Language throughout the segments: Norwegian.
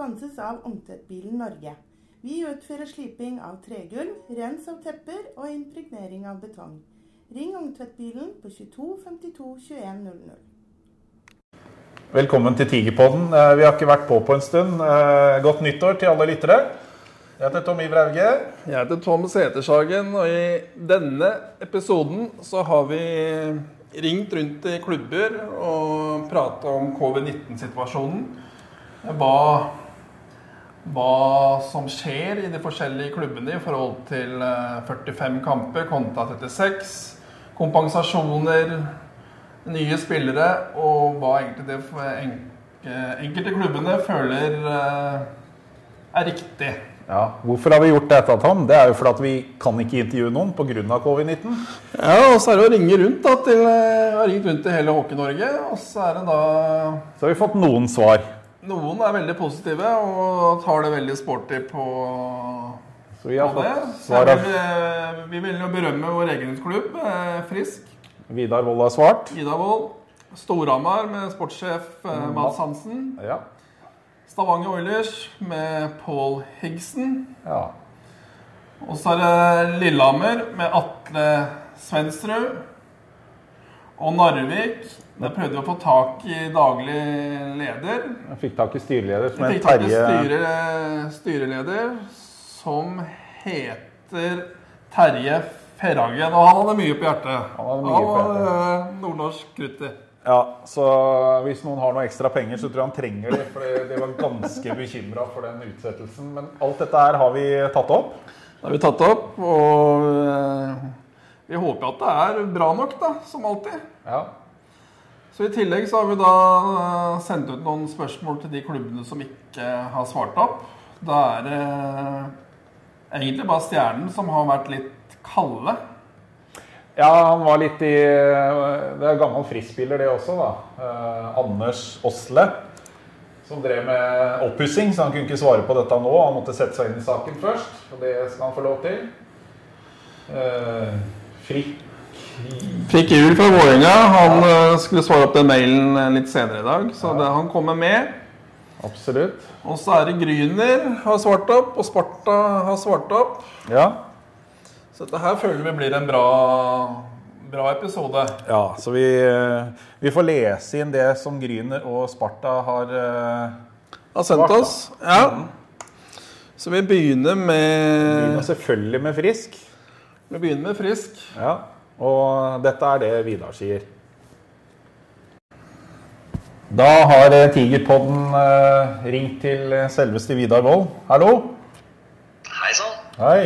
Sponses av Ungtvettbilen Norge. Vi utfører sliping av tregulv, rens av tepper og impregnering av betong. Ring Ungtvettbilen på 22 52 21 00. Velkommen til Tigerpodden. Eh, Vi har ikke vært på på en stund. Eh, Godt nyttår til alle lyttere. Jeg heter Tom Iver Auge. Jeg heter Tom Setershagen, og i denne episoden så har vi ringt rundt i klubber og prata om covid-19-situasjonen. Hva, hva som skjer i de forskjellige klubbene i forhold til eh, 45 kamper kontra 36. Kompensasjoner, nye spillere, og hva egentlig det enkelte klubbene føler eh, er riktig. Ja, hvorfor har vi gjort dette, Tom? Det er jo fordi at vi kan ikke intervjue noen pga. covid-19. Ja, og så er det å ringe rundt da, til, jeg har ringt rundt til hele Hockey-Norge. Og så er det da Så har vi fått noen svar. Noen er veldig positive og tar det veldig sporty på, vi på det. Så svar av vil, eh, vi vil jo berømme vår egen klubb, eh, Frisk. Vidar Wold har svart. Vidar Wold. Storhamar med sportssjef eh, Mads Hansen. Ja. Stavanger Oilers med Paul Higson. ja. Og så er det Lillehammer med Atle Svensrud. Og Narvik. Der prøvde vi å få tak i daglig leder. Jeg fikk tak i styreleder som het Terje styre, styreleder som heter Terje Ferhagen. Og han hadde mye på hjertet. Han hadde mye han var eh, nordnorsk krutt i. Ja, så hvis noen har noe ekstra penger, så tror jeg han trenger det. For de var ganske bekymra for den utsettelsen. Men alt dette her har vi tatt opp. Det har vi tatt opp, og eh, vi håper at det er bra nok, da, som alltid. Ja. Så I tillegg så har vi da eh, sendt ut noen spørsmål til de klubbene som ikke har svart opp. Da er det egentlig bare Stjernen som har vært litt kalde. Ja, han var litt i Det er gammel frispiller, det også, da. Eh, Anders Osle. Som drev med oppussing, så han kunne ikke svare på dette nå. Han måtte sette seg inn i saken først, og det skal han få lov til. Fritt. Fikk jul fra Vålerenga. Han eh, skulle svare opp den mailen eh, litt senere i dag, så det, han kommer med. Absolutt. Og så er det Gryner har svart opp, og Sparta har svart opp. Ja. Så dette her føler vi blir en bra, bra episode. ja så vi, eh, vi får lese inn det som Gryner og Sparta har uh, Har sendt Svart, oss. Ja. Så vi begynner med begynner selvfølgelig med Frisk. Vi begynner med Frisk. Ja. Og dette er det Vidar sier. Da har eh, Tigerpodden eh, ringt til selveste Vidar Wold. Hallo? Hei sann. Hei.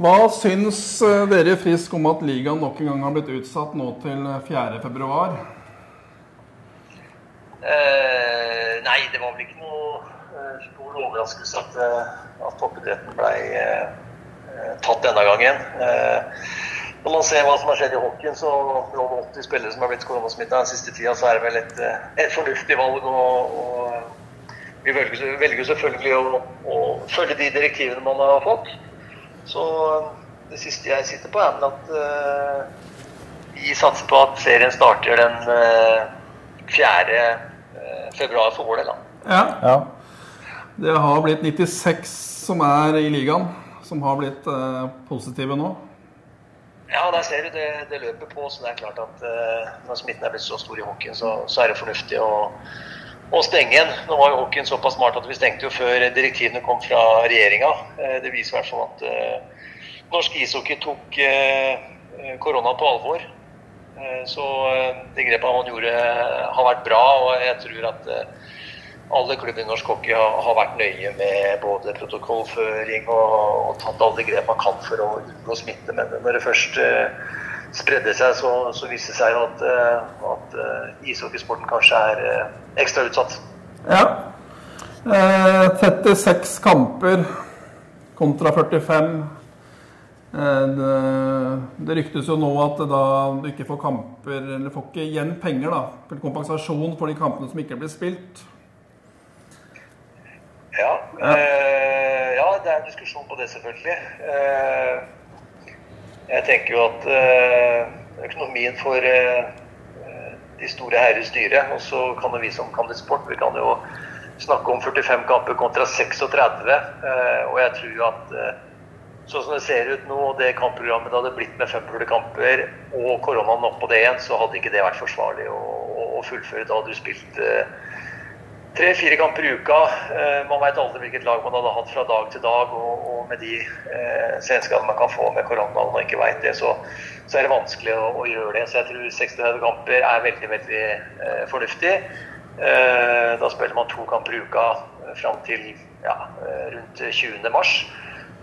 Hva syns eh, dere Frisk om at ligaen nok en gang har blitt utsatt nå til 4. februar? Eh, nei, det var vel ikke noe stor overraskelse at, at toppidretten ble eh, tatt denne gangen. Eh, når man ser hva som har skjedd i hockeyen, så med over 80 spillere som har blitt koronasmitta den siste tida, så er det vel et, eh, et fornuftig valg. Og, og vi velger, velger selvfølgelig å, å følge de direktivene man har fått. Så eh, det siste jeg sitter på, er vel at uh, vi satser på at serien starter den uh, 4. eh, februar for vår del. Ja. Ja. Det har blitt 96 som er i ligaen, som har blitt uh, positive nå. Ja, der ser du det, det løper på. Så det er klart at eh, når smitten er blitt så stor i hockeyen, så, så er det fornuftig å, å stenge igjen. Nå var jo hockeyen såpass smart at vi stengte jo før direktivene kom fra regjeringa. Eh, det viser i hvert fall at eh, norsk ishockey tok eh, korona på alvor. Eh, så eh, det grepet man gjorde, har vært bra. Og jeg tror at alle klubber i norsk hockey har, vært nøye med både protokollføring og, og tatt alle grep man kan for å unngå smitte. Men når det først uh, spredde seg, så, så viste det seg at, uh, at uh, ishockeysporten kanskje er ekstra utsatt. Ja. Eh, 36 kamper kontra 45. Eh, det, det ryktes jo nå at da du ikke får kamper, eller får ikke igjen penger da, for kompensasjon for de kampene som ikke blir spilt. Ja, eh, ja, det er en diskusjon på det, selvfølgelig. Uh, jeg tenker jo at uh, økonomien for uh, de store herrer styre. Og så kan jo vi som kan litt sport, vi kan jo snakke om 45 kamper kontra 36. Eh, og jeg tror jo at sånn som det ser ut nå, og det kampprogrammet det hadde blitt med 45 kamper, og koronaen oppå det igjen, så hadde ikke det vært forsvarlig å, å fullføre. Da hadde du spilt tre-fire kamper i uka. Eh, man veit aldri hvilket lag man hadde hatt fra dag til dag. Og, og med de eh, senskadene man kan få med korona og man ikke veit det, så, så, er det vanskelig å, å, gjøre det. Så jeg tror 60 kamper er veldig, veldig eh, fornuftig. Eh, da spiller man to kamper i uka eh, fram til ja, eh, rundt 20. mars.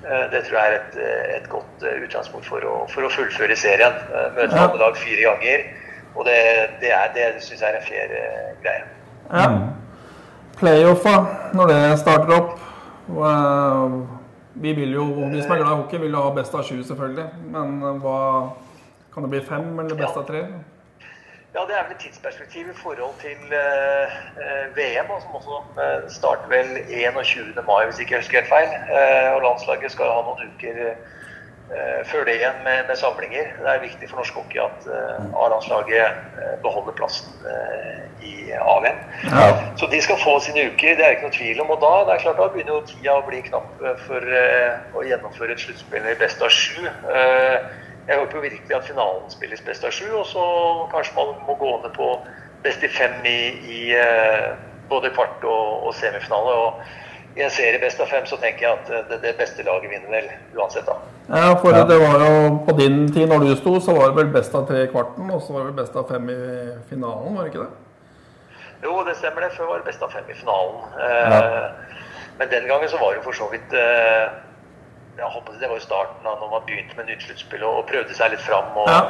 Det tror jeg er et, et godt utgangspunkt for å, for å fullføre serien. Møte ja. alle lag fire ganger. Og det, det, er, det syns jeg er en fair greie. Ja. Playoffa når det starter opp. Eh, vi vil jo, vi som er glad i hockey, vil jo ha best av sju, selvfølgelig. Men eh, hva kan det bli fem eller best av tre? Ja, Det er vel et tidsperspektiv i forhold til eh, VM, som også starter vel 21. mai, hvis ikke jeg husker helt feil. Eh, og landslaget skal ha noen uker Eh, før det igjen med, med, samlinger. Det er viktig for norsk hockey at uh, A-landslaget uh, beholder plassen uh, i A-VM. Ja. Så de skal få sine uker, det er ikke noe tvil om. Og da det er klart da begynner jo tida å bli knapp for å gjennomføre et sluttspill i best av sju. jeg håper jo virkelig at finalen spilles best av sju, og så kanskje man må gå ned på best i fem i, i både kvart og, og semifinale. og i en serie best av fem så tenker jeg at det, det beste laget vinner vel uansett, da. Ja, for ja. det var jo på din tid når du sto, så var det vel best av tre i kvarten, og så var det vel best av fem i finalen, var det ikke det? Jo, det stemmer det. Før var det best av fem i finalen. Ja. Eh, men den gangen så var det jo for så vidt eh, håper Det var jo starten da når man begynte med nytt sluttspill og, prøvde seg litt fram. og ja.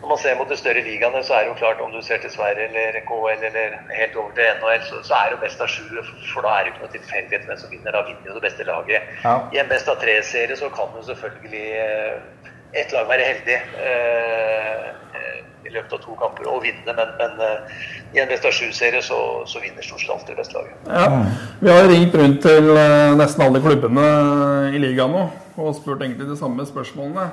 Når man ser mot de større ligaene, så er det jo klart om du ser til Sverige eller KL eller helt over til NHL, så, så er det jo best av sju. For da er det jo ikke noe tilfeldighet hvem som vinner. Da vinner jo det beste laget. Ja. I en best av tre-serie så kan du selvfølgelig eh, ett lag være heldig. Eh, i løpet av to kamper og vinne, men, men uh, i en best av sju-serie så, så, vinner stort sett alltid det beste laget. Ja, Vi har ringt rundt til nesten alle klubbene i ligaen nå og spurt egentlig de samme spørsmålene.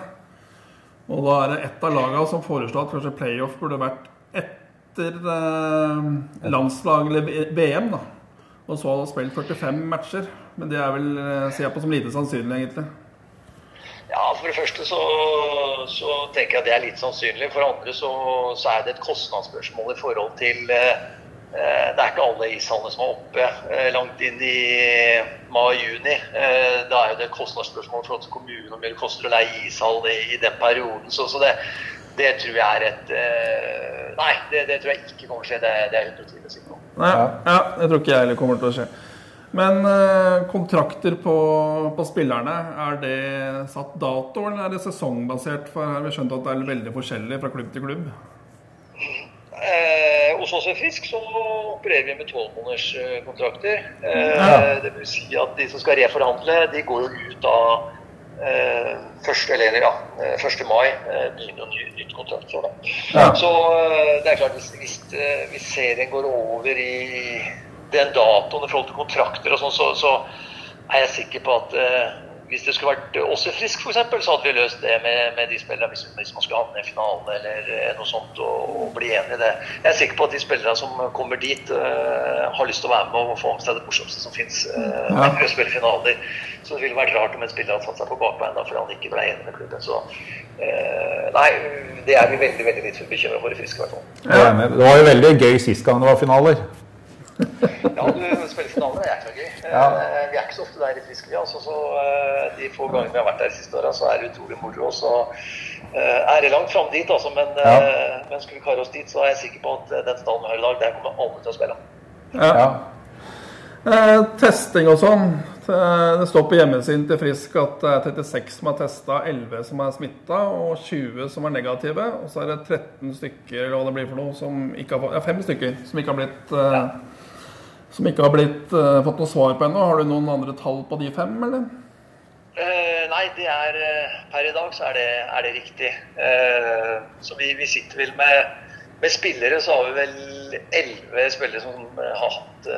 Og da er det ett av lagene som foreslår at kanskje playoff burde vært etter eh, landslag eller VM. da. Og så hadde spilt 45 matcher. Men det er vel, ser jeg på som lite sannsynlig, egentlig. Ja, For det første så, så, tenker jeg at det er litt sannsynlig. For det andre så, så er det et kostnadsspørsmål i forhold til eh, eh, Det er ikke alle ishallene som er oppe eh, langt inn i mai-juni. Eh, da er det et kostnadsspørsmål for kommunen om det koster å leie ishall i, i den perioden. Så, så det, det, tror jeg er et eh, Nei, det, det, tror jeg ikke kommer til å skje. Det, det er 120 sikker på. Ja, ja, jeg tror ikke jeg heller kommer til å skje. Men eh, kontrakter på, på, spillerne, er det satt dato, eller er det sesongbasert? For her har vi skjønt at det er veldig forskjellig fra klubb til klubb. Eh, hos oss i Frisk så opererer vi med tolvmånederskontrakter. Eh, ja. Det vil si at de som skal reforhandle, de går jo ut av eh, første, Eller, ja, 1. Eh, mai eh, begynner ny, nytt kontrakt. Så, ja. så eh, det er klart hvis, hvis, hvis serien går over i den datoen i forhold til kontrakter og sånn, så, så, er jeg sikker på at eh, hvis det skulle vært oss i Frisk f.eks., så hadde vi løst det med, med de spillerne hvis, hvis, man skulle havne i finalen eller eh, noe sånt og, og, bli enig i det. Jeg er sikker på at de spillerne som kommer dit, uh, har lyst til å være med og få med seg det morsomste som fins. Uh, ja. å spille finaler. Så det ville vært rart om en spiller hadde satt seg på bakbeina fordi han ikke ble enig med klubben. Så uh, nei, det er vi veldig veldig litt bekymra for i Frisk i hvert fall. Ja, det var jo veldig gøy sist gang det var finaler. Ja, du spiller finale, det er jækla gøy. Ja. Eh, vi er ikke så ofte der i Friskli. Altså, så eh, de få gangene vi har vært der de siste åra, så er det utrolig moro. Så eh, er det langt fram dit, altså. Men, ja. men skal vi kare oss dit, så er jeg sikker på at den stallen vi har i dag, der kommer alle til å spille. Ja. Eh, testing og sånn. Det står på hjemmesiden til Frisk at det er 36 som har testa, 11 som er smitta og 20 som er negative. Og så er det 13 stykker eller hva det blir for noe, som ikke har, ja, 5 stykker som ikke har blitt ja som ikke har blitt, uh, fått noe svar på ennå. Har du noen andre tall på de fem, eller? Uh, nei, det er uh, per i dag så er det, er det riktig. så vi, vi, sitter vel med, med spillere, så har vi vel elleve spillere som har hatt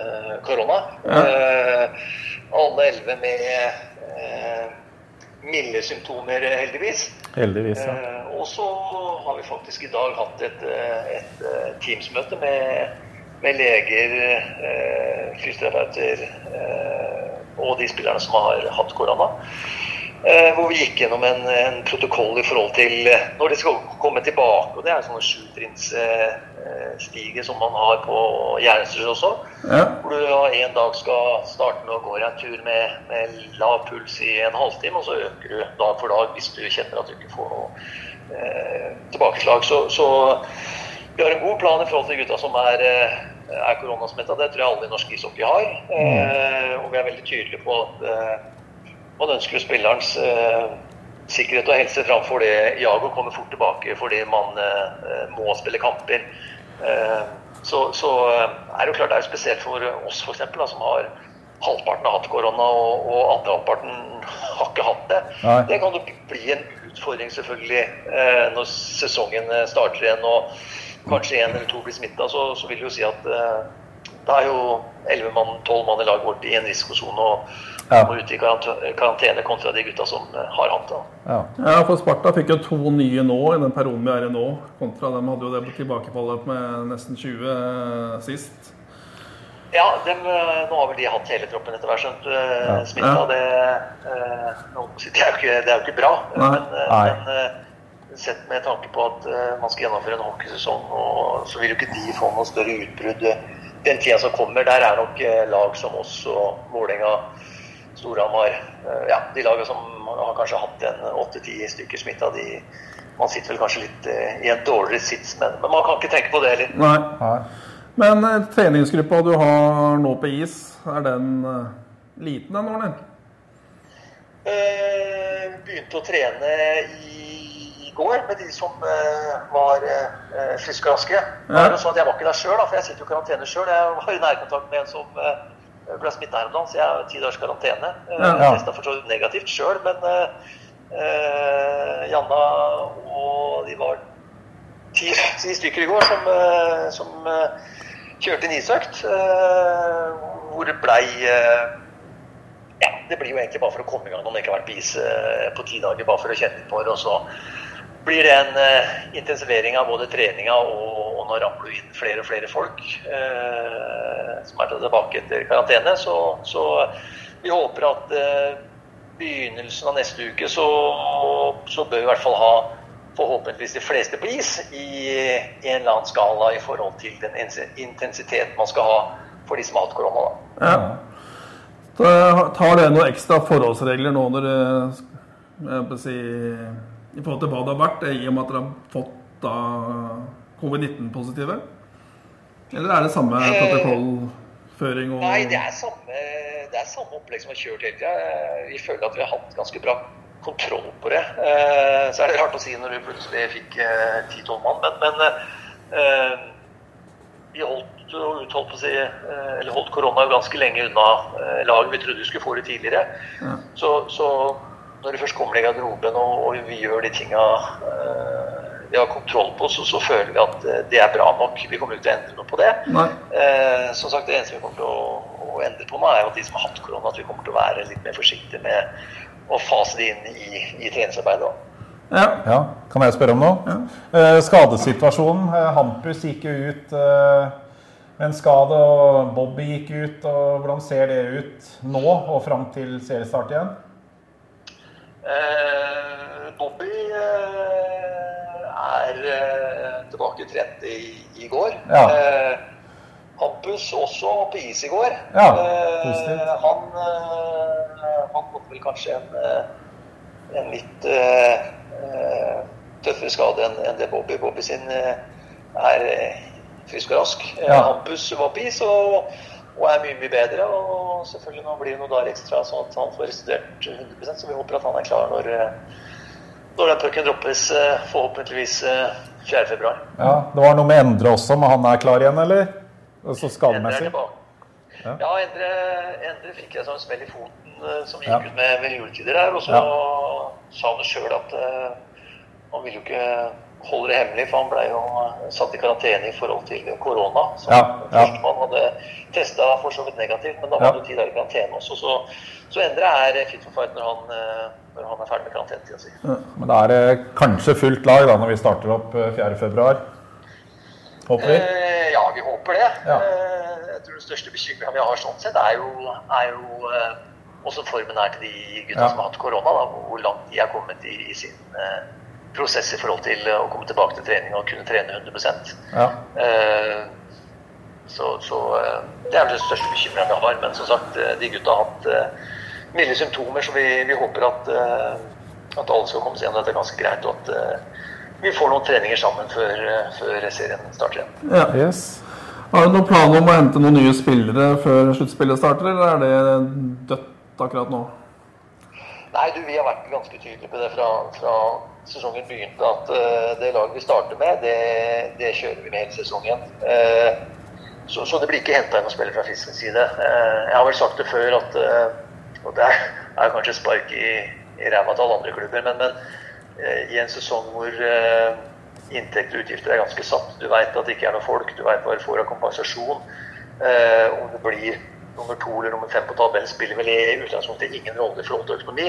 korona. Ja. alle elleve med milde symptomer, heldigvis. Heldigvis, ja. og så har vi faktisk i dag hatt et, et Teams-møte med, med, leger, fysioterapeuter og de spillerne som har hatt korona. Eh, hvor vi gikk gjennom en, en, protokoll i forhold til eh, når de skal komme tilbake. og Det er en sånn sjutrinnsstige eh, som man har på Hjernesrud også. Ja. Hvor du en dag skal starte med å gå en tur med, med, lav puls i en halvtime, og så øker du dag for dag hvis du kjenner at du ikke får noe eh, tilbakeslag. Så, så, vi har en god plan i forhold til gutta som er, er koronasmitta. Det tror jeg alle i norsk ishockey har. Mm. Eh, og vi er veldig tydelige på at eh, man ønsker spillerens eh, sikkerhet og helse framfor det jaget og kommer fort tilbake fordi man eh, må spille kamper. Eh, så, så, eh, er det jo klart det er spesielt for oss da, som har halvparten har hatt korona, og, og andre halvparten har ikke hatt det. Nei. Det kan jo bli en utfordring selvfølgelig eh, når sesongen eh, starter igjen og kanskje én eller to blir smitta. Så, så, vil det jo si at Da er jo 11 mann, 12 mann i laget vårt i en risikosone. og ja. må ut i karantene kontra de gutta som eh, har hatt det. Ja. ja. for Sparta fikk jo to nye nå i den perioden vi er i nå. Kontra dem hadde jo det tilbakefallet med nesten 20 eh, sist. Ja, dem, eh, nå har vel de hatt hele troppen etter hvert, skjønt. Ja. Smitta, ja. det, det, er jo ikke, det er jo ikke bra. Nei. Men, men, sett med tanke på at man skal gjennomføre en hockeysesong, og så vil jo ikke de få noe større utbrudd den tida som kommer. Der er nok lag som oss og Vålerenga Storhamar eh, Ja, de lagene som har kanskje hatt en åtte-ti stykker smitta, de man sitter vel kanskje litt eh, i en dårligere sits, men, men, man kan ikke tenke på det heller. Nei. Nei. Men eh, treningsgruppa du har nå på is, er den liten den, Arne? Eh, begynte å trene i går med de som eh, var uh, friske og raske. Ja. Sånn jeg var ikke der sjøl, for jeg sitter jo i karantene sjøl. Jeg var i nærkontakt med en som eh, ble smitta her om dagen, så jeg har ti dagers karantene. Ja. Testa for så vidt negativt sjøl, men uh, Janna og de var ti, ti stykker i går som, uh, som uh, kjørte en isøkt. hvor det blei Ja, det blir jo egentlig bare for å komme i gang når man ikke har vært på is på ti dager, bare for å kjenne på det. Og så blir det en intensivering av både treninga og og nå ramler det inn flere og flere folk eh, som er tilbake etter karantene. Så, så vi håper at eh, begynnelsen av neste uke så, så, bør vi i hvert fall ha forhåpentligvis de fleste på is i, i en eller annen skala i forhold til den intensitet man skal ha for de som har hatt korona. Da. Ja. Tar det noen ekstra forholdsregler nå når det si, i forhold til hva det har vært, i og med at dere har fått da covid-19-positive? Eller er det samme eh, protokollføring? Og... Nei, det er samme, det er samme opplegg som har kjørt hele tida. Vi føler at vi har hatt ganske bra kontroll på det. Eh, så er det rart å si når vi plutselig fikk eh, ti-tolv mann, men, men vi holdt, å si, eller holdt korona ganske lenge unna laget. Vi trodde vi skulle få det tidligere. Ja. Så, så, når det først kommer i garderoben og, og vi gjør de tinga vi har kontroll på, så, så, føler vi at eh, det er bra nok. Vi kommer ikke til å endre noe på det. Eh, som sagt, Det eneste vi kommer til å, å, endre på nå, er jo at de som har hatt korona, at vi kommer til å være litt mer forsiktige med å fase det inn i, i treningsarbeidet. Ja. ja. Kan jeg spørre om noe? Ja. Eh, skadesituasjonen. Eh, Hampus gikk jo ut eh, med en skade, og Bobby gikk ut. og Hvordan ser det ut nå og fram til seriestart igjen? Eh, Bobby er eh, tilbake trent i, i går. Ja. Eh, Hampus også på is i går. Ja, eh, han, eh, han måtte vel kanskje en, eh, en litt eh, tøffere skade enn en det Bobby. Bobby sin er frisk og rask. Ja. Hampus var på is og, og, er mye, mye bedre. Og selvfølgelig nå blir det noen dager ekstra, sånn at han får restituert 100% Så vi håper at han er klar når når den pucken droppes eh, forhåpentligvis 4.2. Eh, ja, det var noe med Endre også, men han er klar igjen, eller? Så skademessig? Ja, ja Endre, Endre fikk jeg sånn smell i foten eh, som gikk ja. ut med, med juletider her. Og så ja. sa han sjøl at uh, han ville jo ikke holde det hemmelig, for han ble jo satt i karantene i forhold til korona. Som ja, ja. man hadde testa for så vidt negativt, men da var Ja. det ti dager i karantene også. Så, så Endre er fit for fight når han, eh, når han er ferdig med karantenetida si. Men da er det kanskje fullt lag da når vi starter opp eh, 4.2. Håper vi. Eh, ja, vi håper det. Ja. Eh, jeg tror den største bekymringa vi har sånn sett, er jo, er jo eh, også formen er til de gutta som har hatt korona. Hvor langt de er kommet i, i sin eh, prosess i forhold til å komme tilbake til trening og kunne trene 100 Ja. Eh, så, så eh, det er vel den største bekymringen jeg har. Men som sagt, eh, de gutta har hatt milde symptomer, så vi, vi håper at, at alle skal komme seg gjennom dette ganske greit. Og at vi får noen treninger sammen før, før serien starter igjen. Ja. Yes. Har du noen plan om å hente noen nye spillere før sluttspillet starter, eller er det dødt akkurat nå? Nei, du, vi har vært ganske tydelige på det fra, fra sesongen begynte, at eh, det laget vi starter med, det, det kjører vi med hele sesongen. Eh, så, så det blir ikke henta noen spillere fra Fiskens side. Eh, jeg har vel sagt det før at Og det er, kanskje spark i, i ræva til alle andre klubber, men, men i en sesong hvor inntekter og utgifter er ganske satt, du veit at det ikke er noe folk, du veit hva du får av kompensasjon. Eh, om det blir nummer to eller nummer fem på tabellen spiller vel i utgangspunktet ingen rolle i økonomi.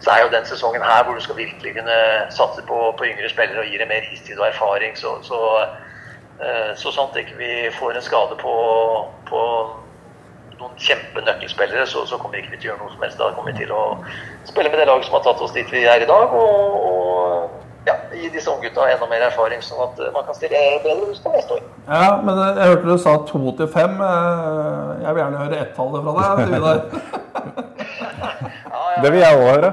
Så er jo den sesongen her hvor du skal virkelig kunne satse på, på yngre spillere og gi dem mer istid og erfaring, så, så, eh, så sant ikke vi får en skade på, på noen kjempenøkkelspillere, så, så kommer vi ikke til å gjøre noe som helst. Da kommer vi til å spille med det laget som har tatt oss dit vi er i dag, og, og ja, gi disse unggutta enda mer erfaring, sånn at man kan stille bedre rustet neste år. Ja, men jeg hørte du sa to til fem. Eh, Jeg vil gjerne høre ett-tallet fra deg. Vidar. Ja, ja. Det vil jeg òg høre.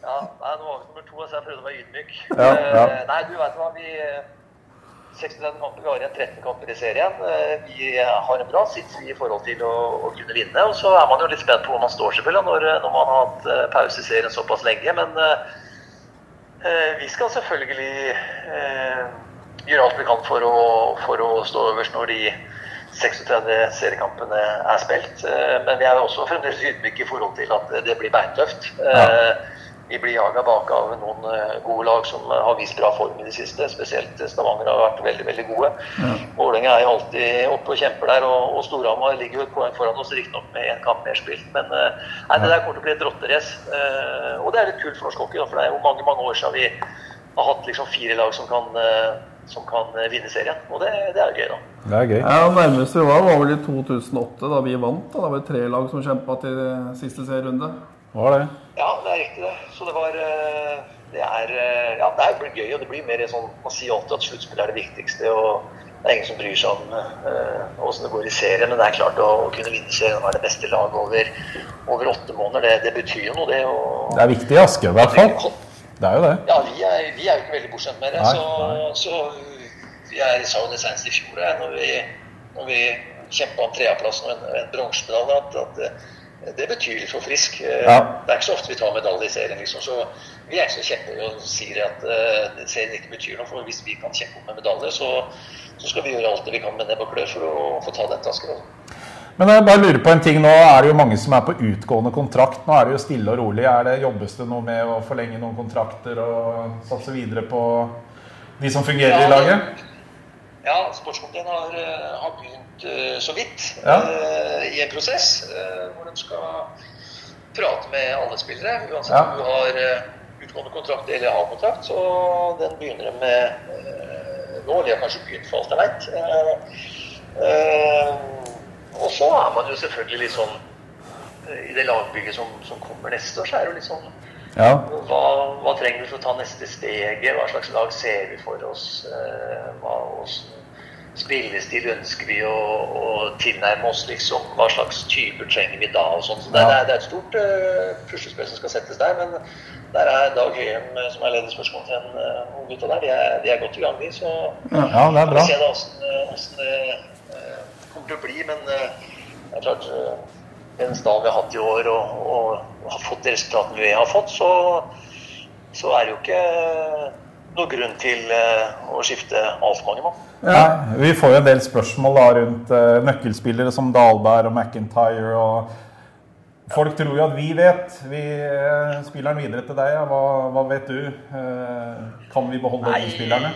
Ja, nei, nå var vi nummer to, så jeg prøvde å være ydmyk. Ja, ja. Eh, Nei, du vet hva, vi 63 kamper, vi har igjen 13 kamper i serien. Eh, Vi har en bra sits i forhold til å, å kunne vinne. Og så er man jo litt spent på hvor man står, selvfølgelig, når, når man har hatt eh, pause i serien såpass lenge. Men eh, eh, vi skal selvfølgelig eh, gjøre alt vi kan for å, for å stå øverst når de 36 seriekampene er spilt. Eh, Men vi er også fremdeles ydmyke i forhold til at det blir beintøft. Eh, Vi blir jaga bak av noen eh, gode lag som eh, har vist bra form i det siste. Spesielt Stavanger har vært veldig veldig gode. Vålerenga er jo alltid oppe og kjemper der, og, og Storhamar ligger jo et poeng foran oss, riktignok med én kamp mer spilt. Men eh, nei, det der kommer til å bli et rotterace. Eh, Og det er litt kult for norsk hockey, for det er jo mange mange år siden vi har hatt liksom fire lag som kan, som kan vinne serien. Og det, det er jo gøy, da. Det er gøy. Ja, Nærmest vi var, var vel i 2008, da vi vant. Da. Det var tre lag som kjempa til siste serierunde. Var det? Ja, det er riktig det. Så det var eh, Det er eh, Ja, det blir gøy, og det blir mer sånn Man sier alltid at sluttspill er det viktigste, og det er ingen som bryr seg om åssen det går i serien. Men det er klart å, å kunne vinne serien og være det beste laget over, over åtte måneder, det, det betyr jo noe, det. Og, Det er viktig i Aske i hvert fall. Det er jo det. Ja, vi er, vi er jo ikke veldig bortskjemt med det. Nei, så, så vi er, sa jo det senest i fjor, jeg, når vi, når vi kjempa om tredjeplassen og en, en bronsemedalje, at, at det, betyr litt for frisk. Eh, Ja. Det er ikke så ofte vi tar medalje i serien, liksom. Så vi er ikke så kjempe og sier at uh, serien ikke betyr noe. For hvis vi kan kjempe om en medalje, så, så skal vi gjøre alt det vi kan med nebb og klør for å få ta den tasken. altså. Men jeg bare lurer på en ting. Nå er det jo mange som er på utgående kontrakt. Nå er det jo stille og rolig. Er det, jobbes det noe med å forlenge noen kontrakter og satse videre på de som fungerer i laget? Ja, sportskomiteen har, eh, har begynt eh, så vidt Ja. eh, i en prosess eh, hvor de skal prate med alle spillere. Uansett Ja. om du har utgående kontrakt eller har kontrakt, så den begynner de med nå. De har kanskje begynt for alt jeg veit. og så er man jo selvfølgelig litt sånn I det lagbygget som, som kommer neste år, så er det jo litt sånn Ja. hva, hva trenger vi for å ta neste steget? Hva slags lag ser vi for oss? Hva hvordan spillestil ønsker vi å, å tilnærme oss? liksom? Hva slags typer trenger vi da? og sånt. Så det, det, er, det er et stort uh, puslespill som skal settes der. Men der er Dag Høyem, eh, som er leder spørsmålstegn, uh, unggutta der, de er, de er godt i gang, de. Så ja, det er vi bra. får se da åssen det uh, kommer til å bli. Men uh, det er klart uh, den stallen vi har hatt i år, og, og, og har fått de resultatene vi har fått, så, så er det jo ikke noe grunn til eh, å skifte altfor mange mann. Ja, vi får jo en del spørsmål da rundt eh, nøkkelspillere som Dahlberg og McIntyre. og Folk tror jo at vi vet. Vi uh, spiller den videre til deg. Ja. Hva, hva vet du? Eh, kan vi beholde de spillerne?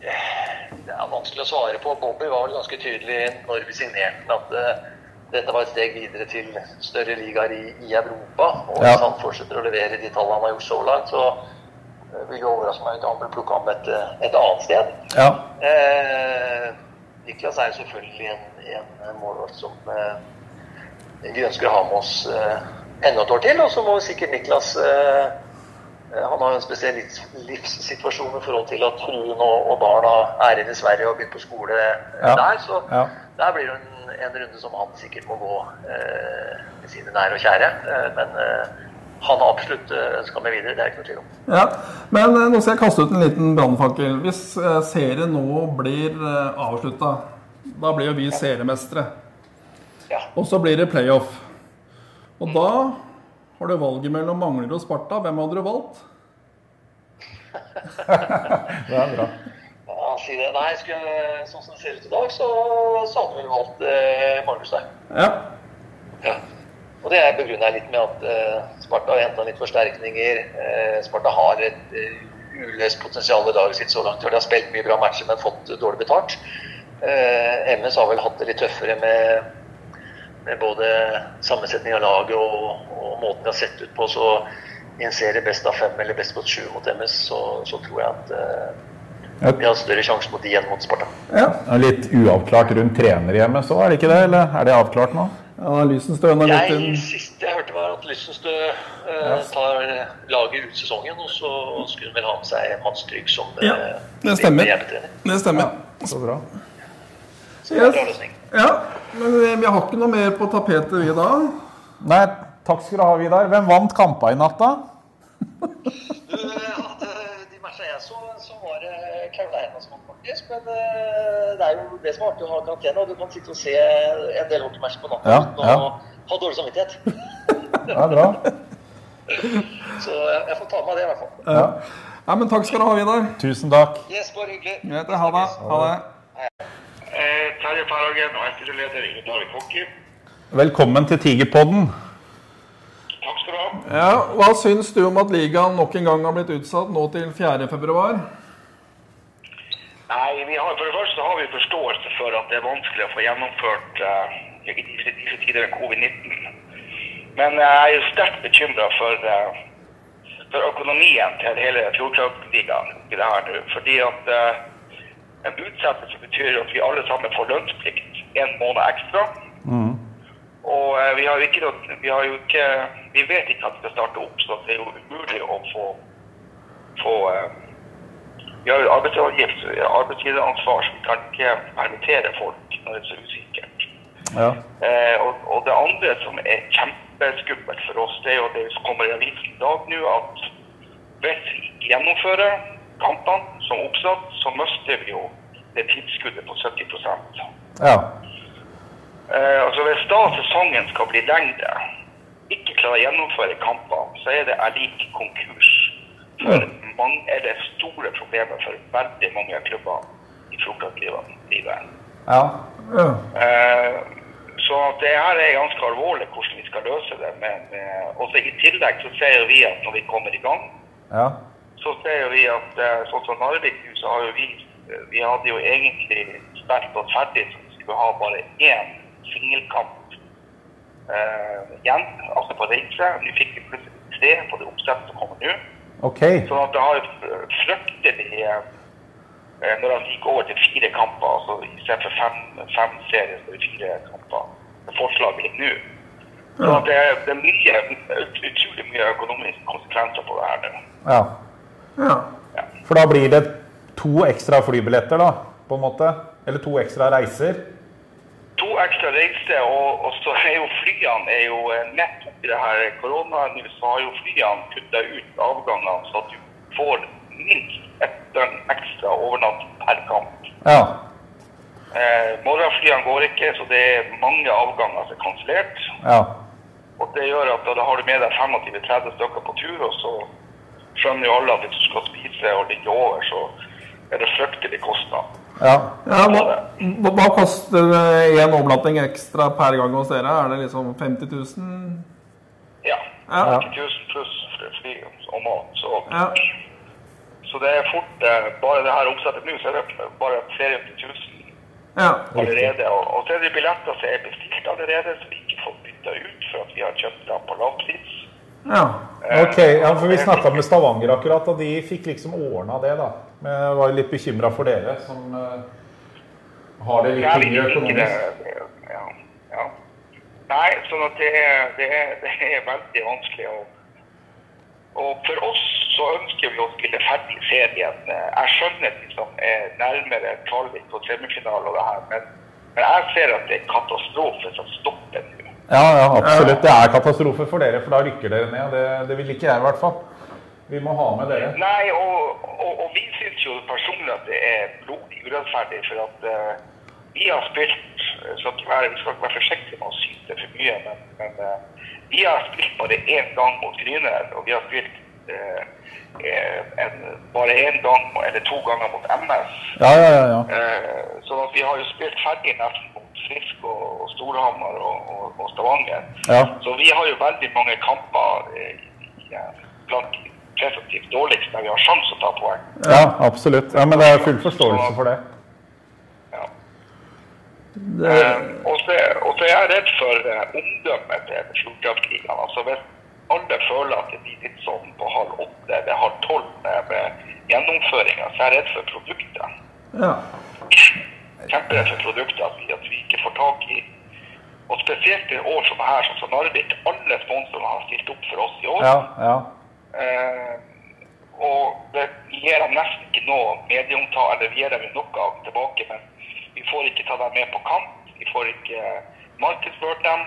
Det er vanskelig å svare på. Bobby var vel ganske tydelig når vi signerte at uh, dette var et steg videre til større ligaer i, i Europa. Og Ja. hvis han fortsetter å levere de tallene han har gjort så langt, så vil det overraske meg om han ble plukka opp et, uh, et annet sted. Ja. Eh, Niklas er jo selvfølgelig en, en målvakt som eh, vi ønsker å ha med oss eh, enda et år til. Og så må sikkert Niklas eh, eh, Han har en spesiell livs, livssituasjon i forhold til at fruen og, barna er i Sverige og begynt på skole eh, Ja. der. Så Ja. der blir det en, en runde som han sikkert må gå eh, med sine nære og kjære. Eh, men eh, han har absolutt eh, ønska meg videre, det er ikke noe tvil om. Ja, Men eh, nå skal jeg kaste ut en liten brannfakkel. Hvis eh, serien nå blir avslutta, da blir jo vi seriemestere. Ja. Og så blir det playoff. Og da har du valget mellom Mangler og Sparta. Hvem hadde du valgt? Det er bra. Ja, si det. Nei, skulle, sånn som det ser ut i dag, så, så hadde vi valgt eh, Magnus der. Ja. Ja. Og det begrunner jeg litt med at eh, Sparta har henta litt forsterkninger. Eh, Sparta har et eh, uløst potensial i laget sitt så langt. De har spilt mye bra matcher, men fått dårlig betalt. Eh, MS har vel hatt det litt tøffere med, med både sammensetning av laget og, og måten de har sett ut på. Så i en serie best av fem eller best mot sju mot MS, så, så tror jeg at vi har større sjanse mot de enn mot Sparta. ja. Litt uavklart rundt trener i MS òg, er det ikke det? Eller er det avklart nå? Analysen støner litt Jeg, inn. siste jeg hørte var at Lysenstø eh, tar laget ut sesongen, og så skulle hun vel ha med seg Mats Trygg som eh, Ja, det stemmer. hjemmetrener. Det stemmer. Så bra. Så er en bra Yes. løsning. Ja, men vi, vi har ikke noe mer på tapetet, vi da. Nei, takk skal du ha, Vidar. Hvem vant kampa i natt, da? Du, at, eh, de matcha jeg så, så var det Carolina som vant, faktisk. Men eh, det er jo det som er artig å ha karantene, og du kan sitte og se en del hockeymatcher på natta Ja, uten ja. å ha dårlig samvittighet. Det er bra. Så jeg, jeg får ta med meg det, i hvert fall. Ja. ja, men takk skal du ha, Vidar. Tusen takk. Yes, bare hyggelig. Ha det. Ha det. Eh, Terje Farhagen, AFD-leder i Narvik Hockey. Velkommen til Tigerpodden. Takk skal du ha. Ja, Hva syns du om at ligaen nok en gang har blitt utsatt nå til 4. Nei, vi har, For det første har vi forståelse for at det er vanskelig å få gjennomført uh, i disse, tider med covid-19. Men jeg er sterkt bekymra for, uh, for økonomien til hele Fjordkraftligaen i det her nå. Fordi at eh, en utsettelse betyr at vi alle sammen får lønnsplikt en måned ekstra. Og eh, vi har ikke, vi har jo ikke Vi vet ikke at vi skal starte opp, så det er jo umulig å få, få Vi har jo arbeidsgiveransvar, så vi kan ikke permittere folk når det er så usikkert. Ja. Eh, og, og det andre som er kjempeskummelt for oss, det er jo det som kommer i avisen i dag nå, at hvis vi ikke gjennomfører kampene som oppsatt, så mister vi jo det tilskuddet på 70 ja. Eh, altså Hvis da sesongen skal bli lengre, ikke klarer å gjennomføre kampene, så er det er lik konkurs. For mange, er det store problemer for veldig mange klubber i fotballlivet. ja. Ja. Eh, så det her er ganske alvorlig hvordan vi skal løse det. Men eh, også i tillegg så ser vi at når vi kommer i gang, ja. så ser vi at eh, sånn som Narvik så har jo vi Vi hadde jo egentlig spilt oss ferdig så vi skulle ha bare én singelkamp eh, igjen, altså på reise. Vi fikk plutselig tre på det oppsettet som kommer nå. OK. Sånn at det har fryktelig eh, Når han gikk over til fire kamper, altså i stedet for fem, fem serier, så er det fire kamper. Det Forslaget ligger nå. Så at det, det er mye, ut- utrolig mye økonomiske konsekvenser på det her nå. Ja. ja. For da blir det to ekstra flybilletter, da, på en måte? Eller to ekstra reiser? To ekstra reiser, og, og så er jo flyene er jo eh, Nett oppi det her koronaen så har jo flyene kutta ut avgangene, så at du får minst ett døgn ekstra overnatt per kamp. Ja. Eh, morgenflyene går ikke, så det er mange avganger som er kansellert. Ja. Og det gjør at da har du med deg 25-30 stykker på tur, og så skjønner jo alle at hvis du skal spise og ligge over, så er det fryktelig kostnad. Ja. ja hva, hva, koster én overnatting ekstra per gang hos dere? Er det liksom 50 000? Ja. Ja. 50 000 pluss fly og mat. Så, Ja. så det er fort eh, Bare det her omsettet nå, så er det bare 300 000 Ja. allerede. Og, og så er det billetter som er bestilt allerede, som vi ikke får bytta ut for at vi har kjøpt dem på lavpris. Ja. Ok, ja, for Vi snakka med Stavanger akkurat, og de fikk liksom ordna det. da. Men jeg var litt bekymra for dere som uh, har det litt tyngre økonomisk. Ja, ja. Nei, sånn at det, er- det, er- det er veldig vanskelig. Og, og for oss så ønsker vi å spille ferdig serien. Jeg skjønner vi som er nærmere Kvalvik og semifinale og det her, men, men jeg ser at det er katastrofe som stopper. Ja, ja, absolutt. Det er katastrofe for dere, for da rykker dere ned. Det, det vil ikke jeg i hvert fall. Vi må ha med dere. Nei, og, og, og vi syns jo personlig at det er blodig urettferdig, for at uh, vi har spilt eh, så være, Vi skal ikke være forsiktige med å syte for mye, men, men uh, vi har spilt bare én gang mot Gryner, og vi har spilt eh, eh, en, bare én gang eller to ganger mot MS. Ja, ja, ja. ja. Eh, sånn at vi har jo spilt ferdig nesten Frisk og, og Storhamar og, og, og Stavanger. Ja. Så vi har jo veldig mange kamper eh, i, eh, blant presumptivt dårligste der vi har sjanse å ta poeng. ja, absolutt. Ja, Men det er full forståelse for det. Ja. Det, Eh, og, så, er jeg redd for eh, omdømmet til Fjordkraftligaen. Altså hvis alle føler at det blir litt sånn på halv åtte eller halv tolv med, med gjennomføringa, så er jeg redd for produktet. ja. Kjemperedd for produktet at vi, at vi ikke får tak i Og spesielt i år som her, sånn som Narvik. Alle sponsorene har stilt opp for oss i år. Ja, ja. Eh, og det gir dem nesten ikke noe medieomtale, eller vi gir dem noe tilbake, men vi får ikke ta dem med på kamp. Vi får ikke markedsført dem.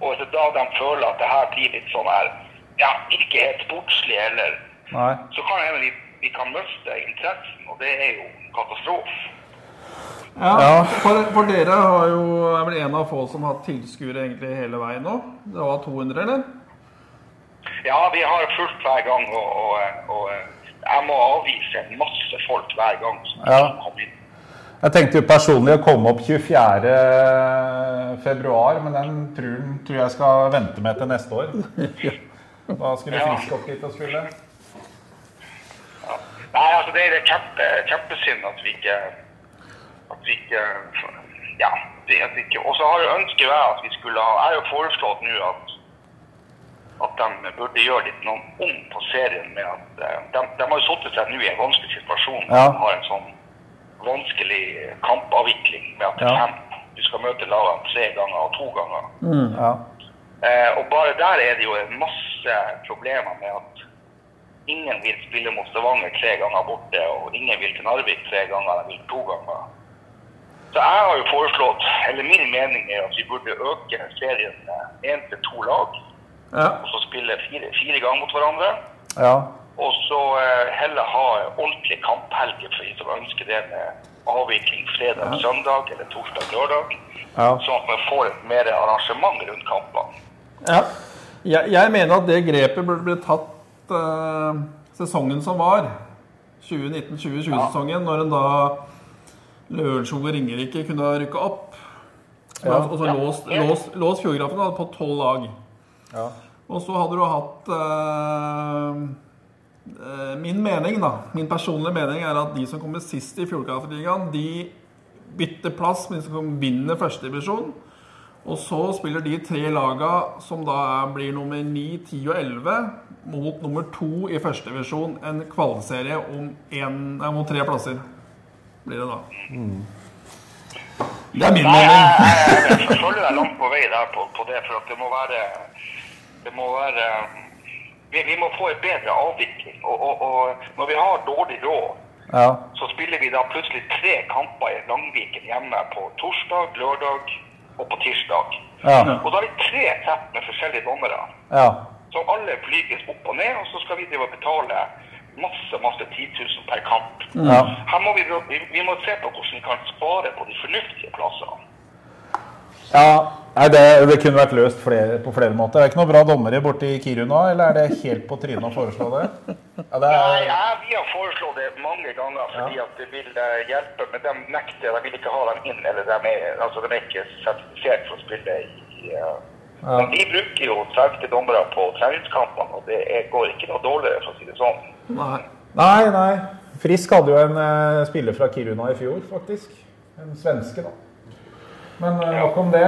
Og det da de føler at det her blir litt sånn her, ja, ikke helt sportslig heller, Nei. så kan hende vi, vi kan miste interessen, og det er jo en katastrofe. Ja, Ja. For, for dere har jo, er vel en av få som har hatt tilskuere egentlig hele veien nå. Det var 200, eller? Ja, vi har fulgt hver gang, og, og, og jeg må avvise masse folk hver gang som Ja. kommer inn. Jeg tenkte jo personlig å komme opp 24. februar, men den turen tror jeg skal vente med til neste år. Da skulle Ja. friske opp dit og spille. Nei, altså det er kjempe, kjempesynd at vi ikke At vi ikke Ja. vi ikke, og så har jeg at vi skulle ha Jeg har jo foreslått nå at at de burde gjøre litt noe om på serien med at eh, de, de har jo satt seg nå i en vanskelig situasjon. Ja. De har en sånn vanskelig kampavvikling med at Ja. Du skal møte lagene tre ganger og to ganger. Ja. Eh, og bare der er det jo en masse problemer med at ingen vil spille mot Stavanger tre ganger borte, og ingen vil til Narvik tre ganger, de vil to ganger. Så jeg har jo foreslått, eller min mening er at vi burde øke serien med én til to lag, Ja. og så spille fire, fire ganger mot hverandre. ja. Og så eh, heller ha ordentlig kamphelger for de som ønsker det med avvikling fredag, søndag eller torsdag, lørdag. ja. Sånn at man får et mer arrangement rundt kampene. Ja. Jeg, jeg mener at det grepet burde bli tatt eh, sesongen som var. 2019-2020-sesongen, når en da Lørenskog og Ringerike kunne ha rykka opp. Ja. Og så låst, låst, låst Fjordgrafen på tolv lag. ja. Og så hadde du hatt eh, eh, Min mening, da, min personlige mening er at de som kommer sist i Fjordkraftligaen, de bytter plass med de som vinner førstedivisjon. Og så spiller de tre laga som da blir nummer 9, 10 og 11, mot nummer 2 i førstedivisjon. En kvalserie om, en, nei, tre plasser. Blir det da. Det er min Nei, mening. jeg, følger deg langt på vei der på, på det, for at det må være Det må være Vi, vi må få en bedre avvikling. Og, og, og når vi har dårlig råd, ja. så spiller vi da plutselig tre kamper i Langviken hjemme på torsdag, lørdag og på tirsdag. Ja. Og da har vi tre sett med forskjellige dommere. ja. Så alle flyges opp og ned, og så skal vi drive og betale masse masse 10 000 per kamp. ja. Her må vi, vi, vi må se på hvordan vi kan spare på de fornuftige plassene. ja. Nei, det, det kunne vært løst flere, på flere måter. Er Det ikke noen bra dommere borte i Kiru nå, eller er det helt på trynet å foreslå det? Ja, det Nei, er, jeg, vi har foreslått det mange ganger fordi at det vil eh, hjelpe, men de nekter. De vil ikke ha dem inn, eller de er, altså, de er ikke sertifisert for å spille i uh... Ja. Men vi bruker jo svenske dommere på treningskampene, og det er, går ikke noe dårligere, for å si det sånn. Nei. Nei, nei. Frisk hadde jo en eh, spiller fra Kiruna i fjor, faktisk. En svenske, da. Men eh, nok om det.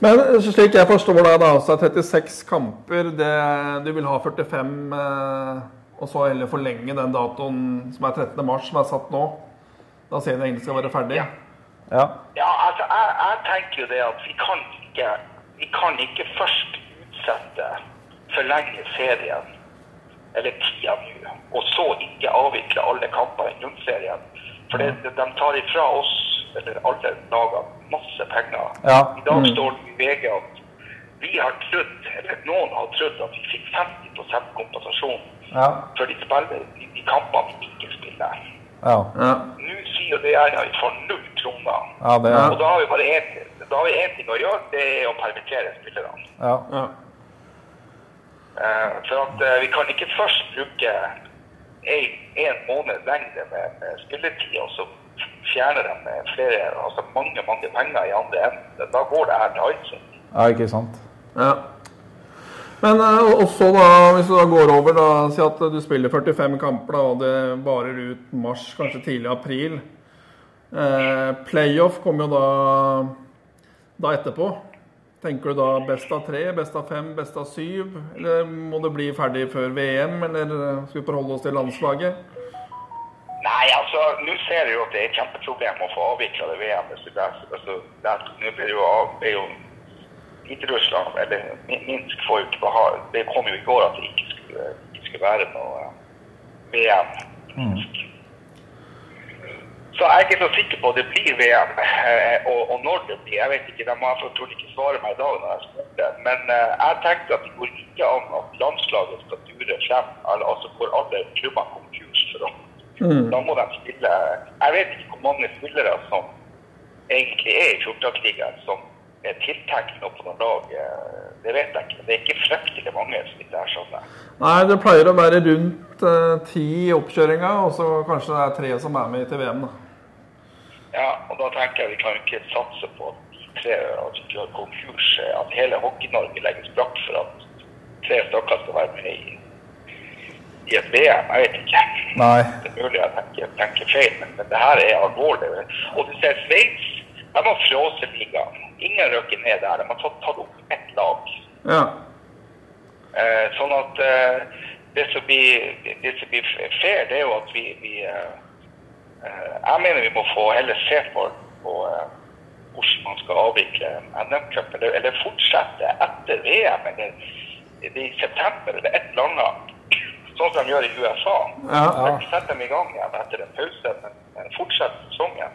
Men slik jeg forstår det, da, så er 36 kamper det, Du vil ha 45, eh, og så heller forlenge den datoen som er 13. mars, som er satt nå. Da serien egentlig skal være ferdig. Ja. Ja, altså, jeg, jeg tenker jo det at vi kan ikke, vi kan ikke først utsette, forlenge serien, eller tida nå, og så ikke avvikle alle kamper i grunnserien. For det, de tar ifra oss, eller alle lagene, masse penger. Ja. I dag står det i VG at vi har trodd, eller noen har trodd at vi fikk 50 kompensasjon Ja. for de spiller de, de kampene vi ikke spiller. Ja. Ja. Nå sier regjeringa vi får null kroner. ja, det Og da har vi bare én da har vi én ting å gjøre, det er å permittere spillerne. ja. Ja. Uh, for at uh, vi kan ikke først bruke en, en måned lengre med, med spilletid, og så fjerner de med flere, altså mange mange penger i andre enden. Da går det her til halsen. ja, ikke sant. Ja. Men eh, også da, hvis du da går over, da, si at du spiller 45 kamper, da, og det varer ut mars, kanskje tidlig april. Eh, playoff kommer jo da, da etterpå. Tenker du da best av tre, best av fem, best av syv? Eller må det bli ferdig før VM, eller skal vi forholde oss til landslaget? Nei, altså, nå ser jeg jo at det er et kjempeproblem å få avvikla det VM-et. Altså, det nå blir jo, av- er jo Hviterussland, eller Min- Minsk, får jo ikke beha Det kom jo i går at det ikke skulle, ikke skulle være noe eh, VM. Minsk. Så jeg er ikke så sikker på at det blir VM, eh, og, og når det blir. Jeg vet ikke, De har trolig ikke svare meg i dag når jeg spurte. Men eh, jeg tenkte at det går ikke an at landslaget skal dure frem, altså hvor alle klubbene konkurs. for å da må de spille Jeg vet ikke hvor mange spillere som egentlig er i Fjortakrigen som er tiltenkt noe på noen lag. eh, Det vet jeg ikke. Det er ikke fryktelig mange som ikke er sånn. Nei, det pleier å være rundt eh, ti i oppkjøringa, og så kanskje det er tre som er med til VM. da. Ja, og da tenker jeg vi kan ikke satse på at de tre vi gjør konkurs. At hele Hockey-Norge legges brakk for at tre stykker skal være med i, i et VM. Jeg vet ikke. Nei. Det er mulig jeg tenker, tenker feil, men, men det her er alvorlig. Og du ser Sveits, de har frosset ligaen. Ingen røker ned der. De har tatt, tatt opp ett lag. Ja. Eh, sånn at eh, det, som blir, det som blir fair, det er jo at vi, vi eh, Jeg mener vi må få heller se på, på eh, hvordan man skal avvikle NM-cup, eller, eller fortsette etter VM, eller i september, eller et eller annet. Sånn som de gjør i USA. Ja. ja. Sett dem i gang igjen etter en pause, men, men fortsett sesongen. ja.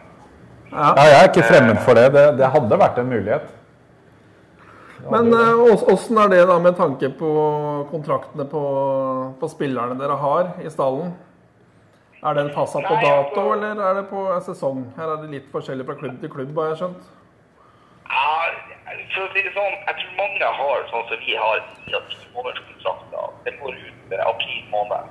Ja, jeg er ikke fremmed for det. Det, det hadde vært en mulighet. Men eh, åssen er det da med tanke på kontraktene på, på spillerne dere har i stallen? Er den fastsatt på dato, altså- eller er det på sesong? Her er det litt forskjellig fra klubb til klubb, har jeg skjønt. Ja, for å si det sånn, jeg tror mange har sånn som vi har, av ti månederskontrakter. Det går ut med april måned.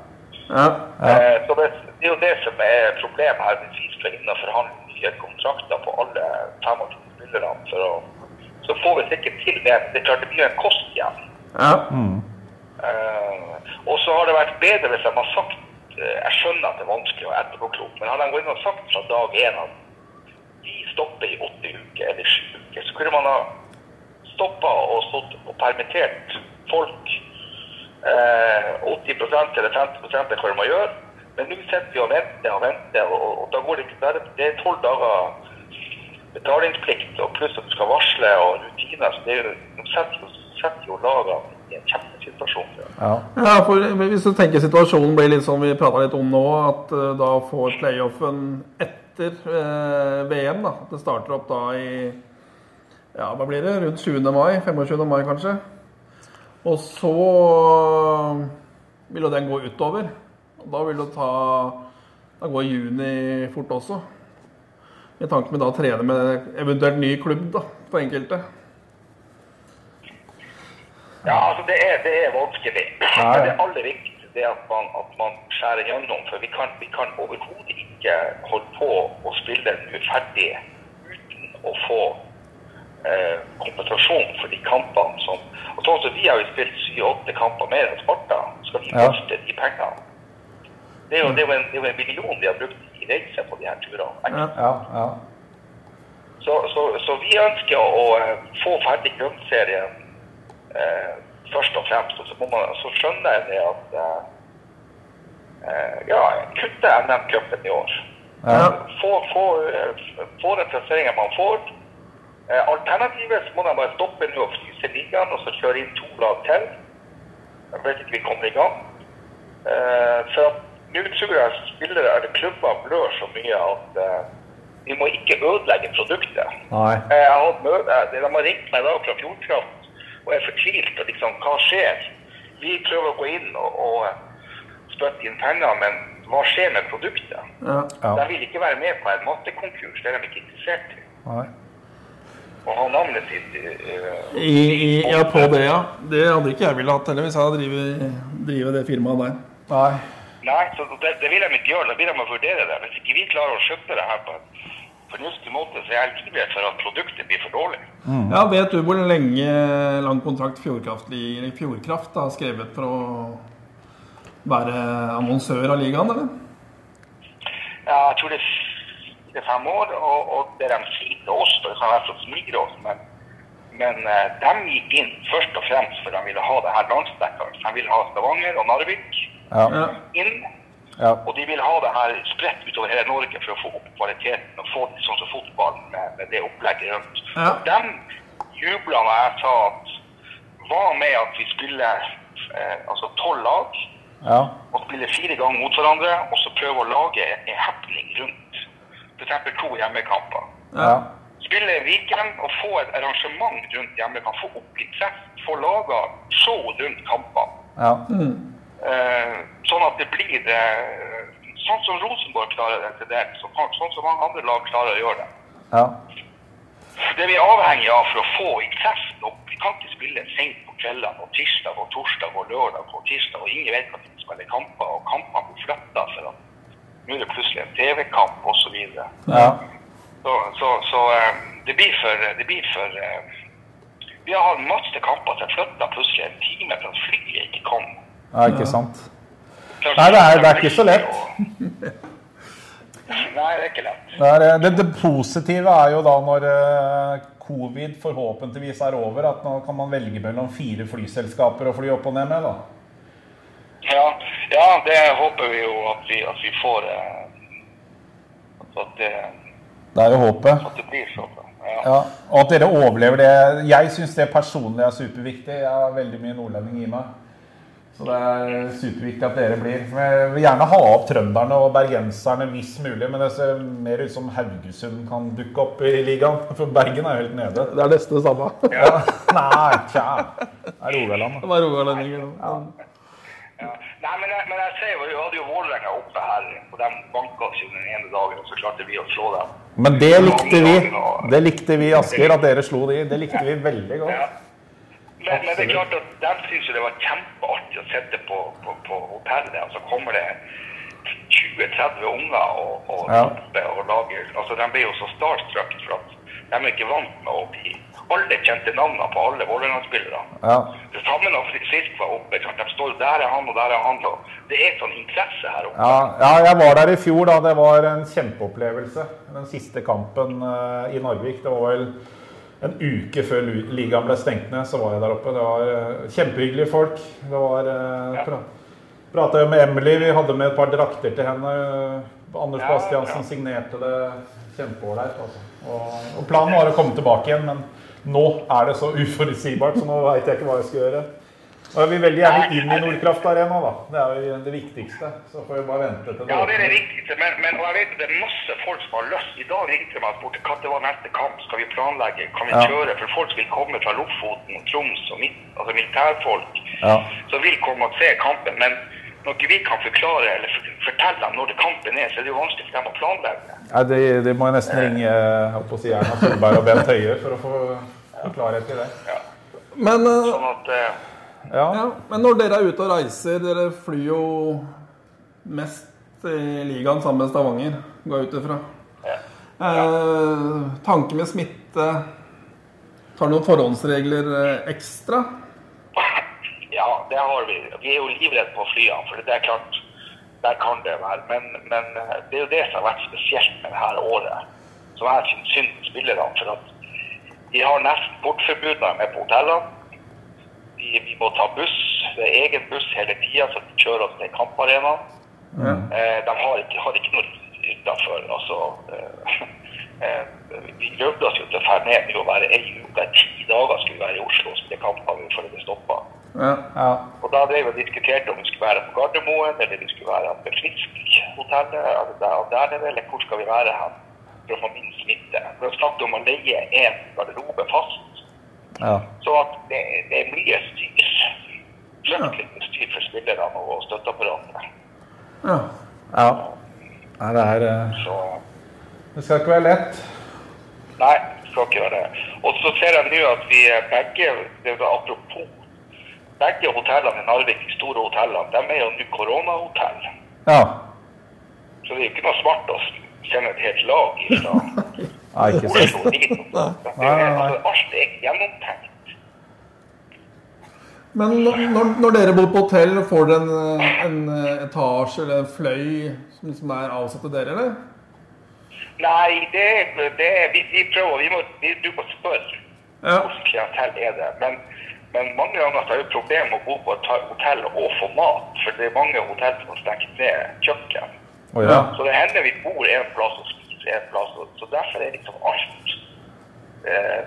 Ja. ja. så det, det er jo det som er problemet her, hvis vi skal inn og forhandle nye kontrakter på alle 25 spillerne. For å, så får vi sikkert til det. Det er klart det blir en kost igjen. ja. Eh, og så har det vært bedre hvis de har sagt eh, Jeg skjønner at det er vanskelig å etterpåklok, men hadde de gått inn og sagt fra dag én at de stopper i åtte uker eller sju uker, så kunne man ha stoppa og, og permittert folk. Eh, 80 eller 50 er hva må gjøre. Men nå sitter vi og venter og venter, og, og, da går det ikke bare Det er tolv dager betalingsplikt, og pluss at du skal varsle og rutiner. Så det er jo, de setter jo, jo lagene i en kjempesituasjon. Ja. Ja, for Hvis du tenker situasjonen blir litt som vi prata litt om nå, at uh, da får playoffen etter uh, VM da, det starter opp da i ja, hva blir det? Rundt 20. mai? 25. mai, kanskje? Og så vil jo den gå utover. Og da vil det ta Da går juni fort også. I tanke med da å trene med eventuelt ny klubb da, for enkelte. Ja, altså det er, det er vanskelig. Ja, Men det aller viktigste er at man, at man skjærer gjennom. For vi kan, vi kan overhodet ikke holde på å spille den ferdig uten å få eh, kompensasjon for de kampene som og sånn som Vi har jo spilt syv-åtte kamper mer enn Sparta. Skal vi Ja. miste de pengene? Det er jo, det er en, det er jo en million vi har brukt i reise på de her turene. Ja. Ja, ja. Så, så, så vi ønsker å, eh, få ferdig grunnserien eh, først og fremst. Og så, må man, så skjønner jeg det at eh, eh, ja, kutte NM-cupen i år. ja. Få, få, eh, få den plasseringen man får. Eh, alternativet så må de bare stoppe nå og fryse ligaen og så kjøre inn to lag til. Jeg vet ikke vi kommer i gang. Eh, for nå tror jeg spillere eller klubber blør så mye at eh, vi må ikke ødelegge produktet. Nei. Eh, Jeg har møte, de har ringt meg i dag fra Fjordkraft og er fortvilt. og Liksom, hva skjer? Vi prøver å gå inn og, og spytte inn penger, men hva skjer med produktet? Ja. Ja. De vil ikke være med på en mattekonkurs, det er de ikke interessert i. Nei. Å ha navnet sitt uh, I, i, ja, på det, ja. Det hadde ikke jeg ville hatt heller hvis jeg hadde drevet, det firmaet der. Nei. Nei, så det, det vil de ikke gjøre. Da vil de vurdere det. Hvis ikke vi klarer å skjøtte det her på fornuftig måte, så er jeg livredd for at produktet blir for dårlig. Ja, Vet du hvor lenge lang kontrakt Fjordkraft, Fjordkraft har skrevet for å være annonsør av ligaen, eller? Ja, jeg tror det er fire-fem år, og, og det de sier til oss, det kan være for å smigre oss, men, men eh, de gikk inn først og fremst for de ville ha det her landsdekkende. De ville ha Stavanger og Narvik Ja. Ja. inn, Ja. og de vil ha det her spredt utover hele Norge for å få opp kvaliteten og få det sånn som fotballen med, med det opplegget rundt. Ja. Og de jubla da jeg sa at hva med at vi spiller eh, altså tolv lag Ja. og spiller fire ganger mot hverandre, og så prøve å lage en happening rundt. F.eks. to hjemmekamper. Ja. Spille Viken og få et arrangement rundt hjemmekamp. Få opp interesse. Få laga show rundt kampene. Ja. Eh, sånn at det blir eh, sånn som Rosenborg klarer det til dels, og sånn som mange andre lag klarer å gjøre det. Ja. Det vi er avhengig av for å få interessen opp Vi kan ikke spille sent på kveldene og tirsdag og torsdag og lørdag og tirsdag, og ingen vet når vi spiller kamper, og kampene blir flytta for at nå er det plutselig en TV-kamp osv. Så. Ja. så, så, så eh, det blir for, det blir for eh, Vi har hatt masse kamper som er flytta plutselig en time for at flyet ikke kom. Ja, ikke sant. Nei, det er- det er ikke så lett. Nei, det er ikke lett. Det, er, eh, det, det positive er jo da når eh, covid forhåpentligvis er over, at nå kan man velge mellom fire flyselskaper å fly opp og ned med. da. Ja, ja, det håper vi jo at vi, at vi får eh, At det, Det er jo håpet. at det blir sånn. Ja. Ja, og at dere overlever det. Jeg syns det personlig er superviktig. Jeg har veldig mye nordlending i meg. Så det er superviktig at dere blir. Jeg vil gjerne ha opp trønderne og bergenserne hvis mulig, men det ser mer ut som Haugesund kan dukke opp i ligaen. For Bergen er jo helt nede. Det er nesten det samme. Ja. Nei, tja. Det er Rogaland. Det var rogalendinger nå. Ja. Nei, men jeg, men jeg sier jo, vi hadde jo Vålerenga oppe her, og de banka oss den ene dagen, og så klarte vi å slå dem. Men det likte vi. Det likte vi Asker, at dere slo de. Det likte vi veldig Ja. Men, men det er klart at de syns jo det var kjempeartig å sitte på, på, på hotellet, og så kommer det 20-30 unger og, og, Ja. og lager Altså, de blir jo så starstruck for at de er ikke vant med å bli Alle kjente navnene på alle Vålerenga-spillere. Ja. Det samme når Frisk var oppe. Klart, de står der er han, og der er han. Og det er sånn interesse her oppe. Ja, ja, jeg var der i fjor. da. Det var en kjempeopplevelse. Den siste kampen uh, i Narvik. Det var vel en uke før ligaen ble stengt ned, så var jeg der oppe. Det var eh, kjempehyggelige folk. Det var ja. Prata jo med Emily. Vi hadde med et par drakter til henne. Anders Ja, Bastiansen signerte det kjempeålreit. Altså. Og, og planen var å komme tilbake igjen, men nå er det så uforutsigbart, så nå veit jeg ikke hva jeg skal gjøre. Og er vil veldig gjerne inn i Nordkraft Arena, da. Det er jo det viktigste. Så får vi bare vente til det Ja, det er det viktigste, men, men og jeg vet at det er masse folk som har lyst. I dag ringte de meg og spurte hva det var neste kamp. Skal vi planlegge? Kan vi Ja. kjøre? For folk vil komme fra Lofoten og Troms og mitt, altså militærfolk Ja. som vil komme og se kampen. Men når ikke vi kan forklare eller fortelle dem når det kampen er, så er det jo vanskelig for dem å planlegge. Nei, det, det må jeg nesten ringe jeg holdt på å si Erna Solberg og Bent Høie for å få, få klarhet i det. Men, uh... Sånn at eh, Ja. ja, men når dere er ute og reiser Dere flyr jo mest i ligaen sammen med Stavanger, går jeg ut ifra. Eh, tanke med smitte Tar du noen forhåndsregler eh, ekstra? Ja, det har vi. Vi er jo livredde på flyene. For det er klart, der kan det være. Men, men eh, det er jo det som har vært spesielt med dette året. Som jeg syns synd på spillerne. For at de har nesten portforbud når de er på hotellene. De, vi må ta buss. Det er egen buss hele tida, så de kjører oss til kamparenaen. Eh, de har ikke, har ikke noe utenfor. Altså, eh, eh, vi prøvde oss jo til å dra ned til å være ei uke, ti dager skulle vi være i Oslo og spille kamper før det stoppa. Ja. Ja. Og da drev vi og diskuterte om vi skulle være på Gardermoen eller vi skulle være på Frisk-hotellet eller der, der nede, eller hvor skal vi være hen for å få minst smitte. Vi har snakket om å leie en garderobe fast, ja. så at det, det er mye styr. Fryktelig styr for spillerne og støtteapparatet. ja. ja. Nei, det er eh, Så Det skal ikke være lett. nei, det skal ikke være det. Og så ser jeg nå at vi er begge, det er apropos, begge hotellene i Narvik, de store hotellene, de er jo nå koronahotell. Ja. Så det er jo ikke noe smart å sende et helt lag fra Nei, ikke sant. Altså, alt er gjennomtenkt. Men når, når- dere bor på hotell, får dere en, en etasje eller en fløy som liksom er avsatt til dere, eller? Nei, det, det vi, vi prøver, vi må, vi, du må spørre Ja. hvordan klientell er det. Men, men mange ganger har er det jo med å bo på et hotell og få mat, for det er mange hotell som har stengt ned kjøkken. Oh, ja. Så det hender vi bor en plass og en plass, og- så derfor er liksom alt eh,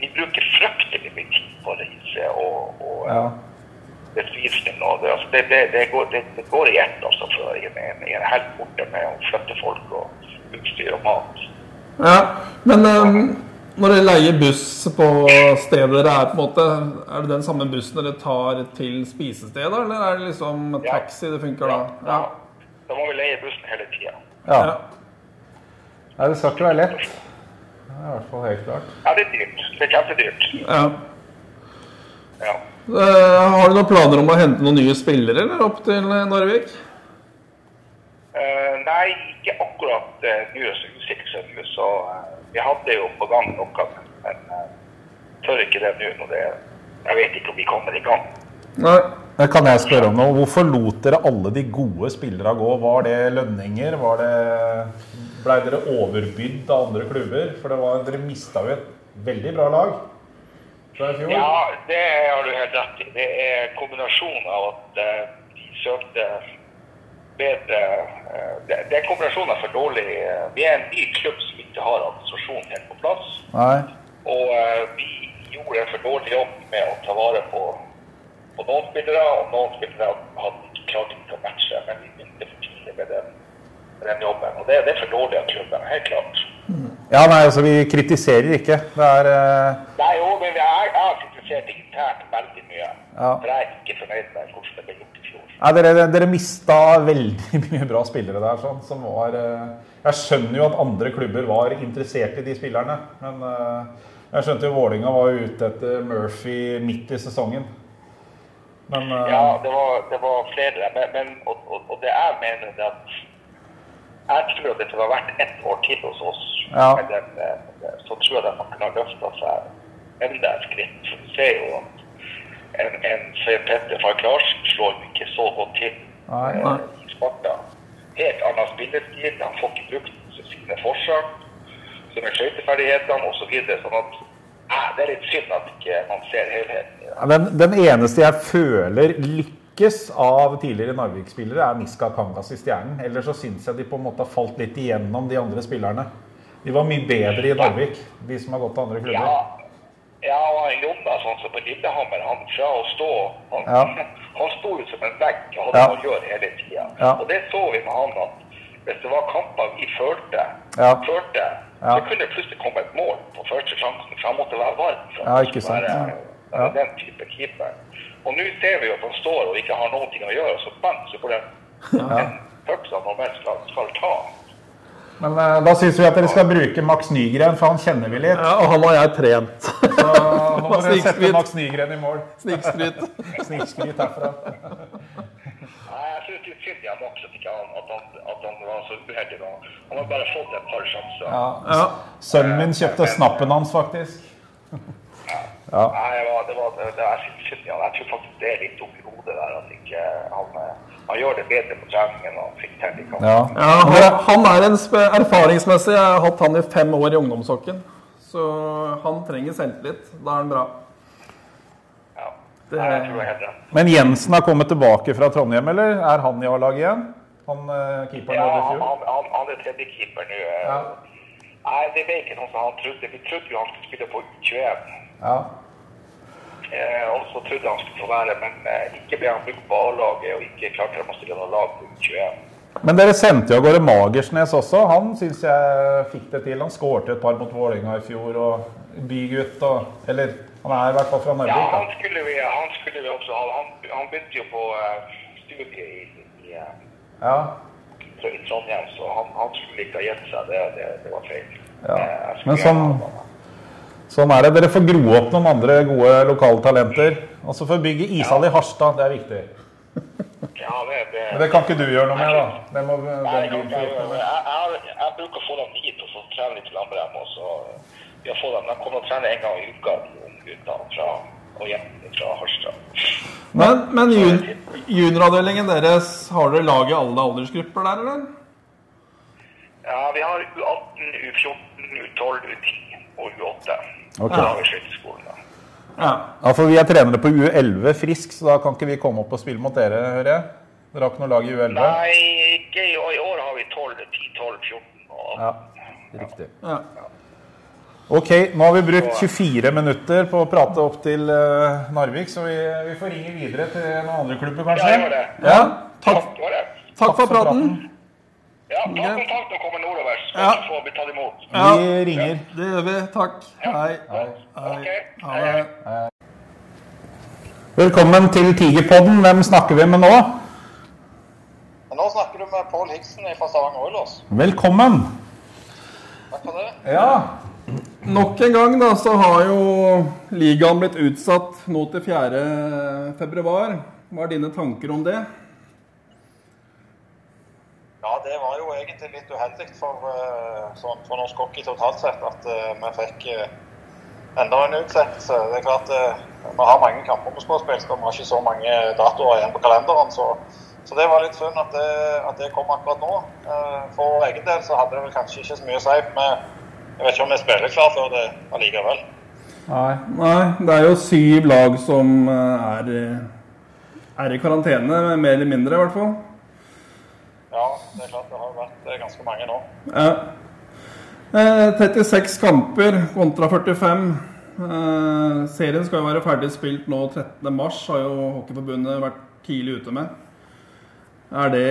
Vi bruker fryktelig mye tid på reise og, og ja. bespisning. Og det, altså, det, det, det, går, det, det går i ett altså, for en, en, helt borte med å flytte folk og utstyr og mat. Ja, men um, når dere leier buss på stedet dere er, på en måte, er det den samme bussen dere tar til spisestedet, eller er det liksom taxi det funker da? Ja. Da må vi leie bussen hele tida. ja. Ja. Nei, det skal ikke være lett. Det er i hvert fall helt klart. Ja, det er dyrt. Det er kjempedyrt. ja. Ja. Uh, har du noen planer om å hente noen nye spillere eller opp til eh, Narvik? Uh, nei, ikke akkurat uh, nå så så vi hadde jo på gang noe, men uh, tør ikke det nå når det Jeg vet ikke om vi kommer i gang. Nei. Det kan jeg spørre om noe? Hvorfor lot dere alle de gode spillere gå? Var det lønninger? Var det Blei dere overbydd av andre klubber? For det var, dere mista jo et veldig bra lag fra i fjor. Ja, det har du helt rett i. Det er kombinasjonen av at eh, de søkte bedre eh, det, det er kombinasjonen av for dårlig eh, Vi er en ny klubb som ikke har administrasjonen helt på plass. Nei. Og vi gjorde en for dårlig jobb med å ta vare på, på noen spillere, og noen spillere hadde ikke klart ikke å matche. Men vi begynte for tidlig med den, den jobben. Og det, det er for dårlig av klubben, helt klart. Ja, nei, altså vi kritiserer ikke. Det er uh... Nei, jo, men jeg, jeg har kritisert det internt veldig mye. Ja. For jeg er ikke fornøyd med hvordan det ble gjort i fjor. Nei, dere, dere mista veldig mye bra spillere der. Sånn, som var, uh... jeg skjønner jo at andre klubber var interessert i de spillerne. Men uh... jeg skjønte jo Vålinga var ute etter Murphy midt i sesongen. Men Ja, det var, det var flere. Men, men, og, og, og det jeg mener er at jeg tror at det var vært ett år til hos oss. Ja. eller, eh, så tror jeg at man kunne ha løfta seg enda et skritt. Du ser jo at en, en Svein Petter fra Larsen slår ikke så godt til Nei. eh, i Sparta. Helt annen spillestil. Han får ikke brukt sine forsøk, sine skøyteferdighetene osv. Så videre, sånn at eh, det er litt synd at ikke man ser helheten i det. Den, den eneste jeg føler lykkes av tidligere Narvik-spillere, er Niska Kangas i Stjernen. Ellers så syns jeg de på en måte har falt litt igjennom de andre spillerne. De var mye bedre i Narvik, de som har gått til andre klubber. Ja, ja og han jobba sånn som på Lillehammer, han fra å stå Han, Ja. han sto jo som en vegg og hadde Ja. å gjøre hele tida. Ja. Og det så vi med han at hvis det var kamper vi følte, Ja. førte Ja. så kunne det plutselig komme et mål på første sjansen, for han måtte være varm. for Ja, ikke sant. være- Ja. Den type keeper. Og nå ser vi jo at han står og ikke har noe å gjøre, så bang, så får det ja. puck som normalt skal, skal ta. Men uh, da syns vi at dere skal bruke Max Nygren, for han kjenner vi litt. Ja, og han har jeg trent. Så nå må dere sette Max Nygren i mål. Snikskryt. Snikskryt herfra. Nei, jeg synes det er synd i Max at, ikke han, at, han, at han var så uheldig. Han har bare fått et par sjanser. Ja. Ja. Sønnen min kjøpte snappen hans, faktisk. Ja. Nei, det var, det var, det, det, jeg, synes, ja, jeg tror faktisk det er litt oppi hodet der at ikke han, eh, han gjør det bedre på trening enn han fikk til i kamp. Ja. Ja, han, han er en erfaringsmessig Jeg har hatt han i fem år i ungdomshockeyen. Så han trenger selvtillit. Da er han bra. Ja. Det- Nei, jeg tror jeg heter. Men Jensen har kommet tilbake fra Trondheim, eller er han i A-laget igjen? Han eh, keeperen Ja, i han, fjor? han, han, han er tredjekeeper nå. eh. Ja. Nei, det ble ikke noe som han trodde. Vi trodde jo han skulle spille på U21. Ja. Eh, og så trodde han skulle få være, men eh, ikke ble han brukt på A-laget, og ikke klarte de å stille noe lag på U21. Men dere sendte jo av gårde Magersnes også. Han syns jeg fikk det til. Han skårte et par mot Vålerenga i fjor. og Bygutt og Eller han er i hvert fall fra Ja, han skulle vi, han skulle vi også ha. Han, han begynte jo på uh, studiet i, i, eh, Ja. i Trondheim, så han, han skulle ikke ha gitt seg. Det, det, det var feil. Ja. Eh, Men gjerne sånn- er det. Dere får gro opp noen andre gode lokale talenter. Og så får bygge ishall i Harstad. Det er viktig. Ja, det, det, Men det kan ikke du gjøre noe med, da. Det må Nei, jeg, jeg, med. jeg, jeg bruker å få dem hit og så trene litt til Lamberem. Og så vi har fått dem. De kommer og trener en gang i uka, fra og jentene fra Harstad. Men, men jun junioravdelingen deres, har dere lag i alle aldersgrupper der, eller? Ja, vi har U18, U14, U12, U10 og U8. Ok. Da har vi skyteskolen. da. Ja. Ja, for vi er trenere på U11 frisk, så da kan ikke vi komme opp og spille mot dere, hører jeg. Dere har ikke noe lag i U11? Nei, ikke i år. I år har vi 12, 10, 12, 14 og Ja, riktig. ja. Ok, nå har vi brukt 24 minutter på å prate opp til uh, Narvik, så vi, vi får ringe videre til noen andre klubber, kanskje? Ja, gjør det. ja. Takk, Takk for det. takk for praten. Ja, ta kontakt og komme nordover, så Ja. få får bli tatt imot. Ja. Vi ringer. Det gjør vi. Takk. Hei. Hei. Okay. Hei. Hei. Hei. Velkommen til Tigerpodden. Hvem snakker vi med nå? Nå snakker du med Pål Hiksen fra Stavanger Oilers. Velkommen. Takk for det. Ja. Nok en gang da, så har jo ligaen blitt utsatt nå til 4. februar. Hva er dine tanker om det? Ja, det var jo egentlig litt uheldig for, eh, sånn, for norsk hockey totalt sett at eh, vi fikk eh, enda en utsettelse. Det er klart Vi har mange kamper på spørsmål, og vi har ikke så mange datoer igjen på kalenderen. Så, så det var litt synd at at det kom akkurat nå. For vår egen del så hadde det vel kanskje ikke så mye å si. Men jeg vet ikke om vi spiller klar før det allikevel. Nei. Nei, det er jo syv lag som er, er i karantene, mer eller mindre i hvert fall. Ja, det er klart det har vært eh, ganske mange nå. Ja. Eh, 36 kamper kontra 45. Eh, serien skal jo være ferdig spilt nå 13. mars, har jo Hockeyforbundet vært tidlig ute med. Er det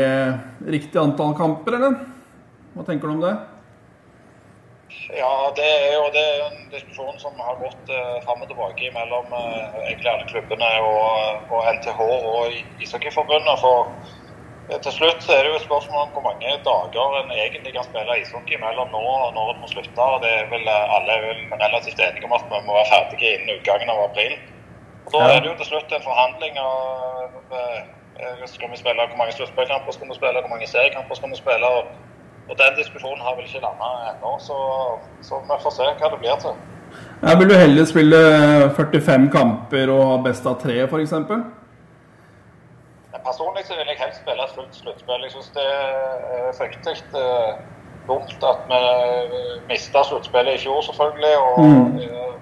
riktig antall kamper, eller? Hva tenker du om det? Ja, det er jo det er en diskusjon som har gått eh, fram og tilbake mellom eh, egentlig alle klubbene og, og NTH og I- Ishockeyforbundet. For eh, til slutt er det jo et spørsmål om hvor mange dager en egentlig kan spille ishockey mellom nå og når en må slutte. og det er vel eh, Alle er vel relativt enige om at vi må være ferdige innen utgangen av april. Og Da er det jo til slutt en forhandling av eh, eh, skal vi spille, hvor mange sluttspillkamper skal vi spille, hvor mange seriekamper skal vi spille. og og Den diskusjonen har vel ikke landa ennå, så, så vi får se hva det blir til. Jeg vil du heller spille 45 kamper og ha best av tre, f.eks.? Personlig så vil jeg helst spille et fullt sluttspill. Jeg syns det er fryktelig eh, dumt at vi mista sluttspillet i fjor, selvfølgelig. Og mm.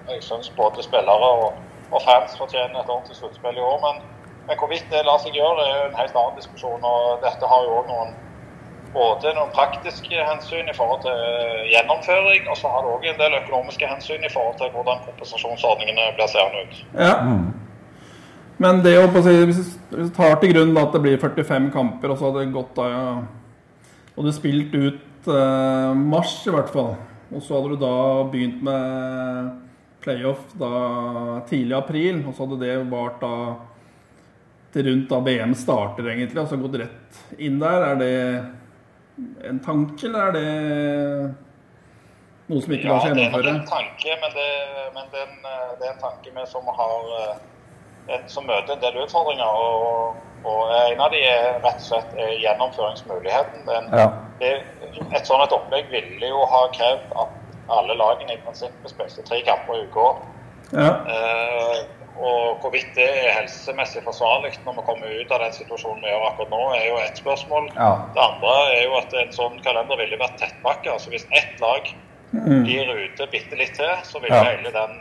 jeg syns både spillere og, og fans fortjener et ordentlig sluttspill i år. Men, men hvorvidt det lar seg gjøre, er en helt annen diskusjon. Og dette har jo òg noen både noen praktiske hensyn i forhold til eh, gjennomføring, og så har det òg en del økonomiske hensyn i forhold til hvordan kompensasjonsordningene blir seende ut. Ja. Men det å si, hvis du tar til grunn da, at det blir 45 kamper, og så hadde det gått da ja, Og du spilt ut eh, mars i hvert fall, og så hadde du da begynt med playoff da tidlig april, og så hadde det vart da til rundt da VM starter, egentlig, altså gått rett inn der. Er det en tanke, eller er det noe som ikke lar Ja, seg det er nok gjennomføre? en tanke, men, det, men det, er en, eh, det er en tanke vi som har eh, som møter en del utfordringer. Og, og en av de er rett og slett er gjennomføringsmuligheten. Den, Ja. det, et sånt et opplegg ville jo ha krevd at alle lagene i prinsippet spilte tre kamper i uka Ja. Eh, og hvorvidt det er helsemessig forsvarlig når vi kommer ut av den situasjonen vi gjør akkurat nå, er jo ett spørsmål. Ja. Det andre er jo at en sånn kalender ville vært tettpakka. Altså hvis ett lag blir ute bitte litt til, så ville hele den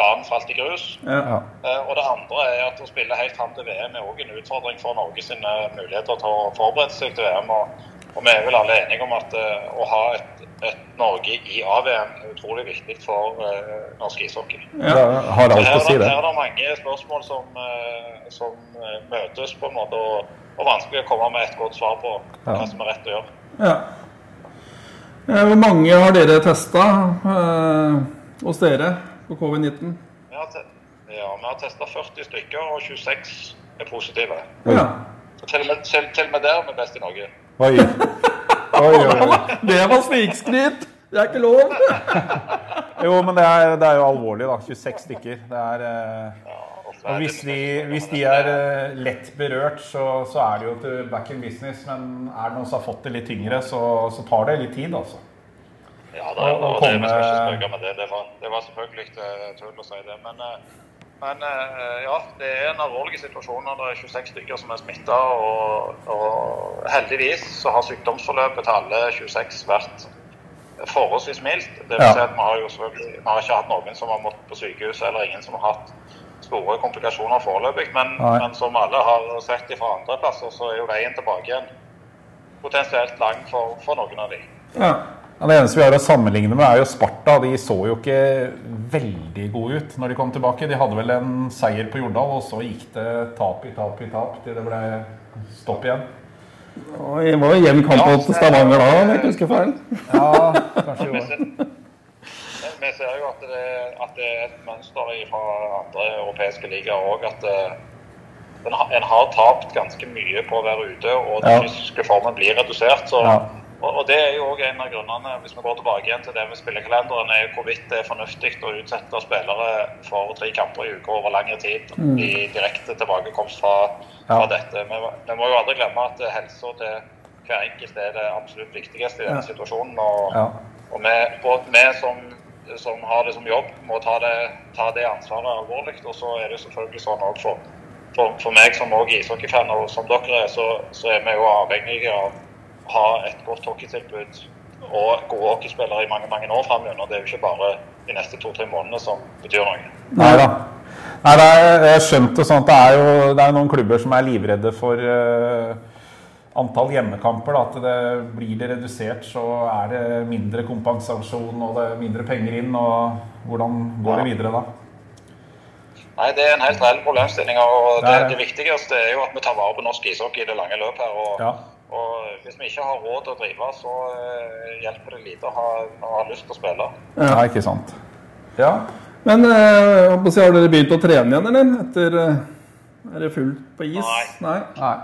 planen falt i grus. Ja. Eh, Og det andre er at å spille helt fram til VM er også en utfordring for Norge sine muligheter til å forberede seg til VM. Og, og vi er vel alle enige om at eh, å ha et, et Norge i A-VM er utrolig viktig for uh, norsk ishockey. Ja, har alt her, å si, her er det mange spørsmål som, som møtes på en måte, og, og vanskelig å komme med et godt svar på Ja. hva som er rett å gjøre. Ja. Hvor mange har dere testa eh, hos dere på covid-19? Vi har, te ja, vi har testa 40 stykker, og 26 er positive. Ja. Til, og med, til, til og med der er vi best i Norge. Oi. Oi, oi, oi. Det var snikskryt! Det er ikke lov! Jo, men det er, det er jo alvorlig, da. 26 stykker. Det er eh, Og Og hvis de, hvis de er eh, lett berørt, så, så er det jo til back in business. Men er det noen som har fått det litt tyngre, så, så tar det litt tid, altså. Ja, da, Og- og det, komme- det. Det var, det var selvfølgelig eh, tull å si det. Men, eh, men eh, ja, det er en alvorlig situasjon når det er 26 stykker som er smitta. Og, og heldigvis så har sykdomsforløpet til alle 26 vært forholdsvis mildt. Det vil si at vi har jo vi har ikke hatt noen som har måttet på sykehus, eller ingen som har hatt store komplikasjoner foreløpig. Men, men som alle har sett fra andre plasser, så er jo veien tilbake igjen potensielt lang for, for noen av de. Ja. Ja, det eneste vi har å sammenligne med, er jo Sparta. De så jo ikke veldig gode ut når de kom tilbake. De hadde vel en seier på Jordal, og så gikk det tap i tap i tap til det ble stopp igjen. Og Det var jo jevn kamp mot Stavanger da, om jeg ikke husker feil. Ja, kanskje jo. vi ser jo at det, at det er et mønster fra andre europeiske ligaer òg. At det, den, har- en har tapt ganske mye på å være ute, og den Ja. fysiske formen blir redusert. Så, Ja. Og, og Det er jo òg en av grunnene, hvis vi går tilbake igjen til det med spillekalenderen, er hvorvidt det er fornuftig å utsette spillere for tre kamper i uka over lengre tid i direkte tilbakekomst fra, fra Ja. dette. Vi, vi må jo aldri glemme at helsa til hver enkelt er det absolutt viktigste i denne situasjonen. og Ja. og vi, både vi som, som har det som jobb, må ta det, ta det ansvaret alvorlig. Og så er det selvfølgelig sånn òg for, for, for meg som også ishockeyfan, og som dere er, så, så er vi jo avhengige av ha et godt hockeytilbud og gode hockeyspillere i mange mange år framover. Det er jo ikke bare de neste to-tre månedene som betyr noe. Nei da. Nei, det er, jeg skjønte sånn at det er jo det er noen klubber som er livredde for uh, antall hjemmekamper. Da, at det, blir det redusert, så er det mindre kompensasjon og det er mindre penger inn. og Hvordan går det videre da? Nei, Det er en helt reell problemstilling. og Det det, det. det viktigste er jo at vi tar vare på norsk ishockey i det lange løp her. og Ja. Og hvis vi ikke har råd til å drive, så eh, hjelper det lite å ha, å ha lyst til å spille. ja, ikke sant. Ja. Men eh, har dere begynt å trene igjen, eller? Etter eh, Er det fullt på is? Nei. Nei.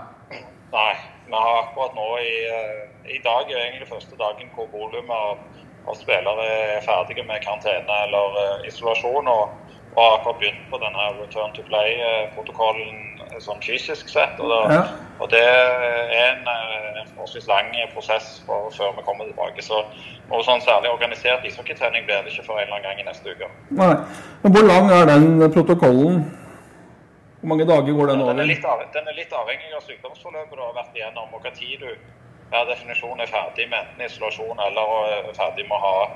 Nei, vi har akkurat nå i, eh, i dag er egentlig første dagen hvor volumet av, av spillere er ferdige med karantene eller isolasjon. Og, og akkurat begynt på denne return to play-protokollen eh, sånn fysisk sett. Og, det, Ja. og det er en, eh, en forholdsvis lang prosess for, før vi kommer tilbake. Så noe sånn særlig organisert ishockeytrening blir det ikke før en eller annen gang i neste uke. Nei. Men hvor lang er den protokollen? Hvor mange dager går den Den er, over? litt av, den er litt avhengig av sykdomsforløpet du har vært igjennom, og hva tid du per definisjon er ferdig med enten isolasjon eller er ferdig med å ha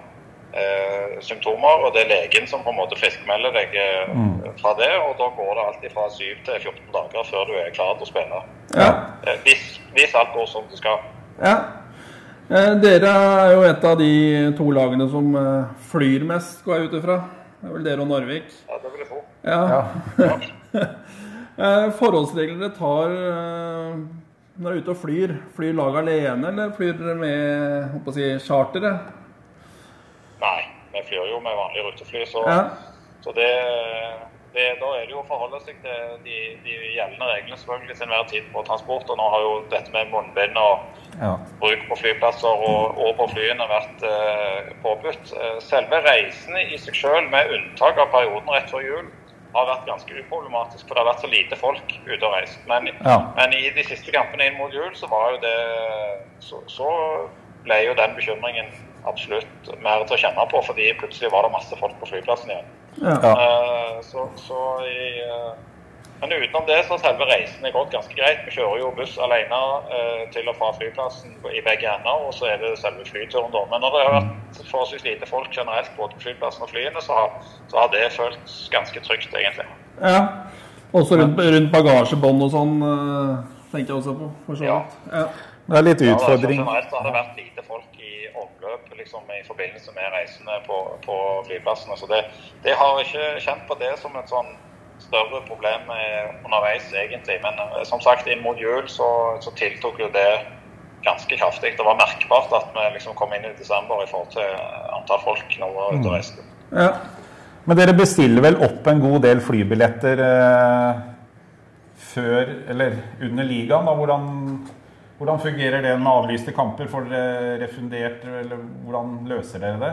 eh, symptomer. og Det er legen som på en måte friskmelder deg mm. fra det. og Da går det alltid fra 7 til 14 dager før du er klar til å spille. Ja. Eh, hvis, hvis alt går som det skal. ja. Eh, Dere er jo et av de to lagene som eh, flyr mest, går jeg ut ifra. Det er vel dere og Narvik. Ja, det vil jeg tro. Ja. Ja. Eh, Forholdsregler tar eh, når dere er ute og flyr, flyr laget alene, eller flyr dere med si, chartere? Vi flyr jo med vanlig rutefly, så, Ja. så det, det, da er det jo å forholde seg til de, de gjeldende reglene selvfølgelig til enhver tid på transport. Og nå har jo dette med munnbind og Ja. bruk på flyplasser og, og på flyene vært eh, påbudt. Eh, Selve reisen i seg selv, med unntak av perioden rett før jul, har vært ganske uproblematisk, for det har vært så lite folk ute og reist. Men, Ja. men i de siste kampene inn mot jul, så var jo det så, så ble jo den bekymringen absolutt mer til å kjenne på, fordi plutselig var det masse folk på flyplassen igjen. Ja. Uh, så, så i, uh, men utenom det så har selve reisen er gått ganske greit. Vi kjører jo buss alene uh, til og fra flyplassen i begge ender, og så er det selve flyturen, da. Men når det har vært forholdsvis lite folk generelt både på flyplassen og flyene, så har, så har det føltes ganske trygt, egentlig. ja. Også rundt, rundt bagasjebånd og sånn, tenkte tenker jeg også på. For så Ja. Ja. Det er litt Ja, altså, utfordring. generelt har det vært lite folk i omløp liksom, i forbindelse med reisene på, på flyplassene. Så det, det har ikke kjent på det som et sånn større problem eh, underveis, egentlig. Men eh, som sagt, inn mot jul så, så tiltok jo det ganske kraftig. Det var merkbart at vi liksom kom inn i desember i forhold til antall folk når vi var ute og reiste. Ja. Men dere bestiller vel opp en god del flybilletter eh, før eller under ligaen? da, hvordan, hvordan fungerer det med avlyste kamper? Får dere refundert, eller hvordan løser dere det?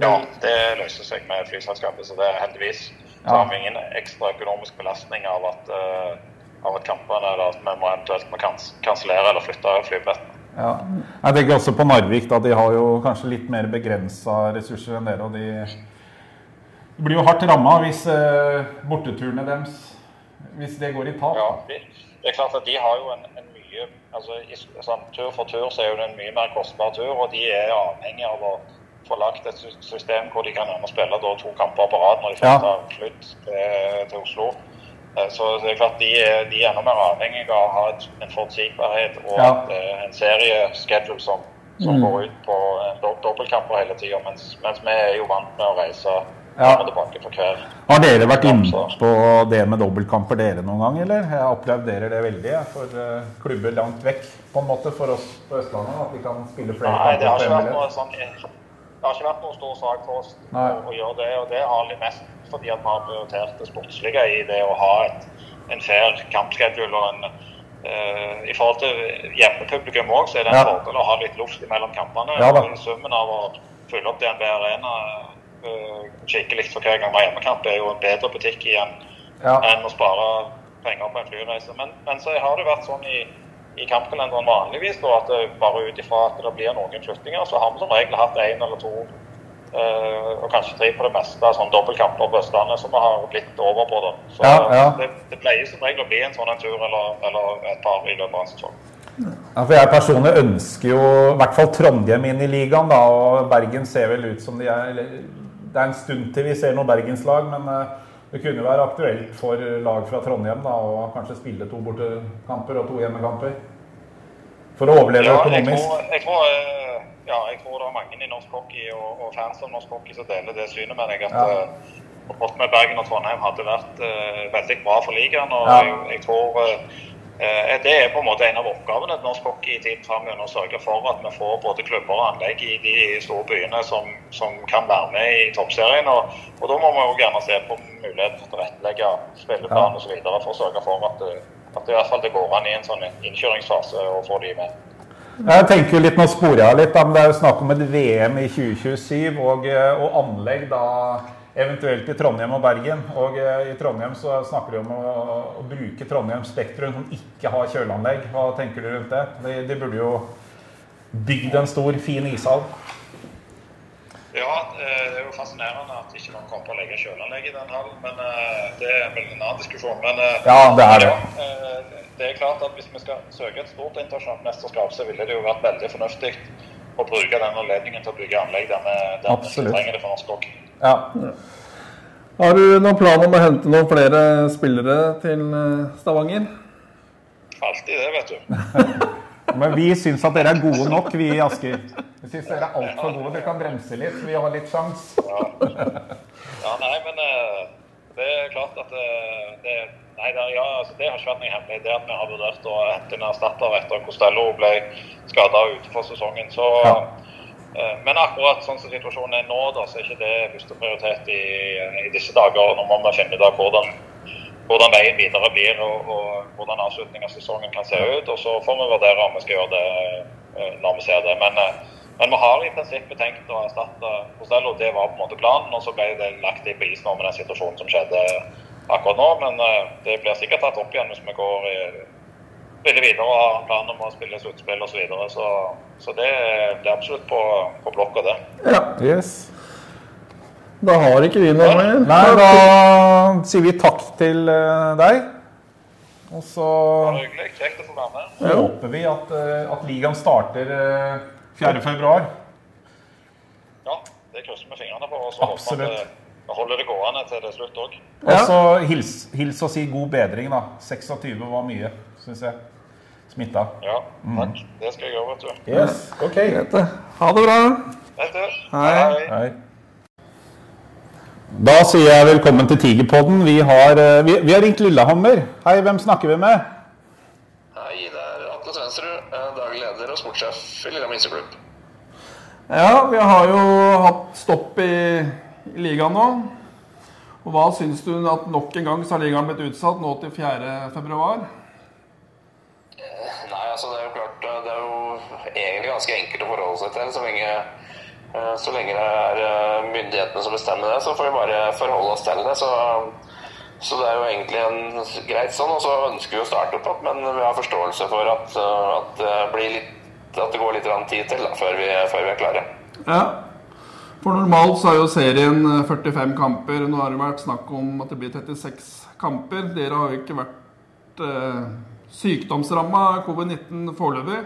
Ja, det løser seg med flyselskapet, så det er heldigvis. Så Ja. har vi ingen ekstra økonomisk belastning av at, eh, av at kampene eller at vi må eventuelt må kans kansellere eller flytte flybilletten. Ja. Jeg tenker også på Narvik. da, De har jo kanskje litt mer begrensa ressurser enn dere. og de blir jo hardt ramma hvis eh, borteturene deres hvis det går i tap. Ja, de, det er klart at de har jo en, en mye altså i, sånn, Tur for tur så er jo det en mye mer kostbar tur, og de er avhengig av å få lagt et system hvor de kan spille da, to kamper på rad når de først Ja. har flydd til, til Oslo. Eh, Så det er klart de er, de er enda mer avhengig av å ha et, en forutsigbarhet og Ja. et, eh, en serieschedule som, som går ut på dobbeltkamper hele tida, mens, mens vi er jo vant med å reise Ja. Har dere vært inne på det med dobbeltkamper dere noen gang, eller? Jeg applauderer det veldig jeg, for eh, klubber langt vekk på en måte for oss på Østlandet. At vi kan spille flere Nei, det har kamper ikke på vært noe sånn Det har ikke vært noen stor sak for oss Nei. å, gjøre det. Og det har litt mest fordi at vi har prioritert det sportslige i det å ha et, en fair kampschedule og en eh, I forhold til hjemmepublikum òg, så er det en Ja. fordel å ha litt luft mellom kampene. Ja Summen av å fylle opp DNB Arena uh, skikkelig for hver gang var har hjemmekamp, er jo en bedre butikk igjen Ja. enn å spare penger på en flyreise. Men, men så har det vært sånn i, i kampkalenderen vanligvis da, at det, bare ut ifra at det blir noen flyttinger, så har vi som regel hatt én eller to eh, og kanskje tre på det meste sånn dobbeltkamper på Østlandet som vi har blitt over på. da. Så Ja, ja. Det, det pleier som regel å bli en sånn en tur eller, eller et par i løpet av en sesong. Ja, for Jeg personlig ønsker jo i hvert fall Trondheim inn i ligaen, da, og Bergen ser vel ut som de er Det er en stund til vi ser noe bergenslag, men eh, det kunne jo være aktuelt for lag fra Trondheim da, å kanskje spille to bortekamper og to hjemmekamper. For å overleve Ja, jeg økonomisk. tror, jeg, tror, eh, ja, jeg tror det er mange i norsk hockey og, og fans av norsk hockey som deler det synet med deg. At Ja. uh, med Bergen og Trondheim hadde vært uh, veldig bra for ligaen. og Ja. jeg, jeg tror eh, Det er på en måte en av oppgavene til norsk hockey i tiden framover. Å sørge for at vi får både klubber og anlegg i de store byene som, som kan være med i toppserien. Og, og da må vi jo gjerne se på muligheten for å tilrettelegge spilleplan osv. for å sørge for at, det- at det i hvert fall det går an i en sånn innkjøringsfase å få de med. Jeg tenker jo litt, Nå sporer jeg litt, men det er jo snakk om et VM i 2027 og, eh, og anlegg da eventuelt i Trondheim og Bergen. Og eh, I Trondheim så snakker de om å, å bruke Trondheim Spektrum som ikke har kjøleanlegg. Hva tenker du rundt det? De, de burde jo bygd en stor, fin ishall. Ja, eh, det er jo fascinerende at ikke noen kommer på å legge kjøleanlegg i den hallen. Men eh, det er vel en annen diskusjon. Men Ja, det er det. ja, det er klart at hvis vi skal søke et stort internasjonalt mesterskap, så ville det jo vært veldig fornuftig å bruke den anledningen til å bygge anlegg der vi, trenger det for norsk hockey. Ja. Har du noen plan om å hente noen flere spillere til eh, Stavanger? Alltid det, vet du. Men vi syns at dere er gode nok, vi i Asker. Vi syns dere er altfor gode. Dere kan bremse litt, vi har litt sjans. Ja, nei, men eh, det er klart at eh, det, nei, det, ja, altså, det har ikke vært noe hemmelig. Det at vi har vurdert å hente en erstatter etter at Costello ble skada utenfor sesongen. Så, Ja. Eh, men akkurat sånn som situasjonen er nå, da, så er ikke det førsteprioritet i, i disse dager. Nå må vi finne ut av hvordan, hvordan veien videre blir og, og hvordan avslutningen av sesongen kan se ut. Og så får vi vurdere om vi skal gjøre det eh, når vi ser det. Men, eh, men vi har i prinsippet tenkt å erstatte Costello. Det var på en måte planen. Og så ble det lagt i på nå med den situasjonen som skjedde akkurat nå. Men det blir sikkert tatt opp igjen hvis vi går i, spiller videre og har en plan om å spille sluttspill osv. Så, videre. så Så det, det er absolutt på, på blokka, det. Ja. Yes. Da har ikke vi noe mer. Nei, da sier vi takk til eh, deg. Og så hyggelig. Kjekt å få være med. håper vi at, eh, at ligaen starter eh, 4. februar. Ja, det krysser vi fingrene for. Og så håper vi at det- holder det gående til det er slutt òg. Og så hils, hils og si god bedring, da. 26 var mye, syns jeg. Smitta. Ja, takk. Det skal jeg gjøre, vet du. Yes, ok. Greit. Ha det bra. Hei. Hei. Hei. Da sier jeg velkommen til Tigerpodden. Vi har, eh, vi, vi har ringt Lillehammer. Hei, hvem snakker vi med? Hei, det er Atle Svensrud, eh, daglig leder og sportssjef i Lillehammer Inseklubb. Ja, vi har jo hatt stopp i, i ligaen nå. Og hva syns du at nok en gang så har ligaen blitt utsatt nå til 4. Nei, altså det er jo klart eh, Det er jo egentlig ganske enkelt å forholde seg til. Så lenge, eh, så lenge det er eh, myndighetene som bestemmer det, så får vi bare forholde oss til det. Så, så det er jo egentlig en greit sånn. Og så ønsker vi å starte opp igjen, men vi har forståelse for at, at, det, litt, at det går litt tid til da, før, vi, før vi er klare. Ja. For normalt så er jo serien eh, 45 kamper. Nå har det vært snakk om at det blir 36 kamper. Dere har jo ikke vært eh, sykdomsramma covid-19 foreløpig.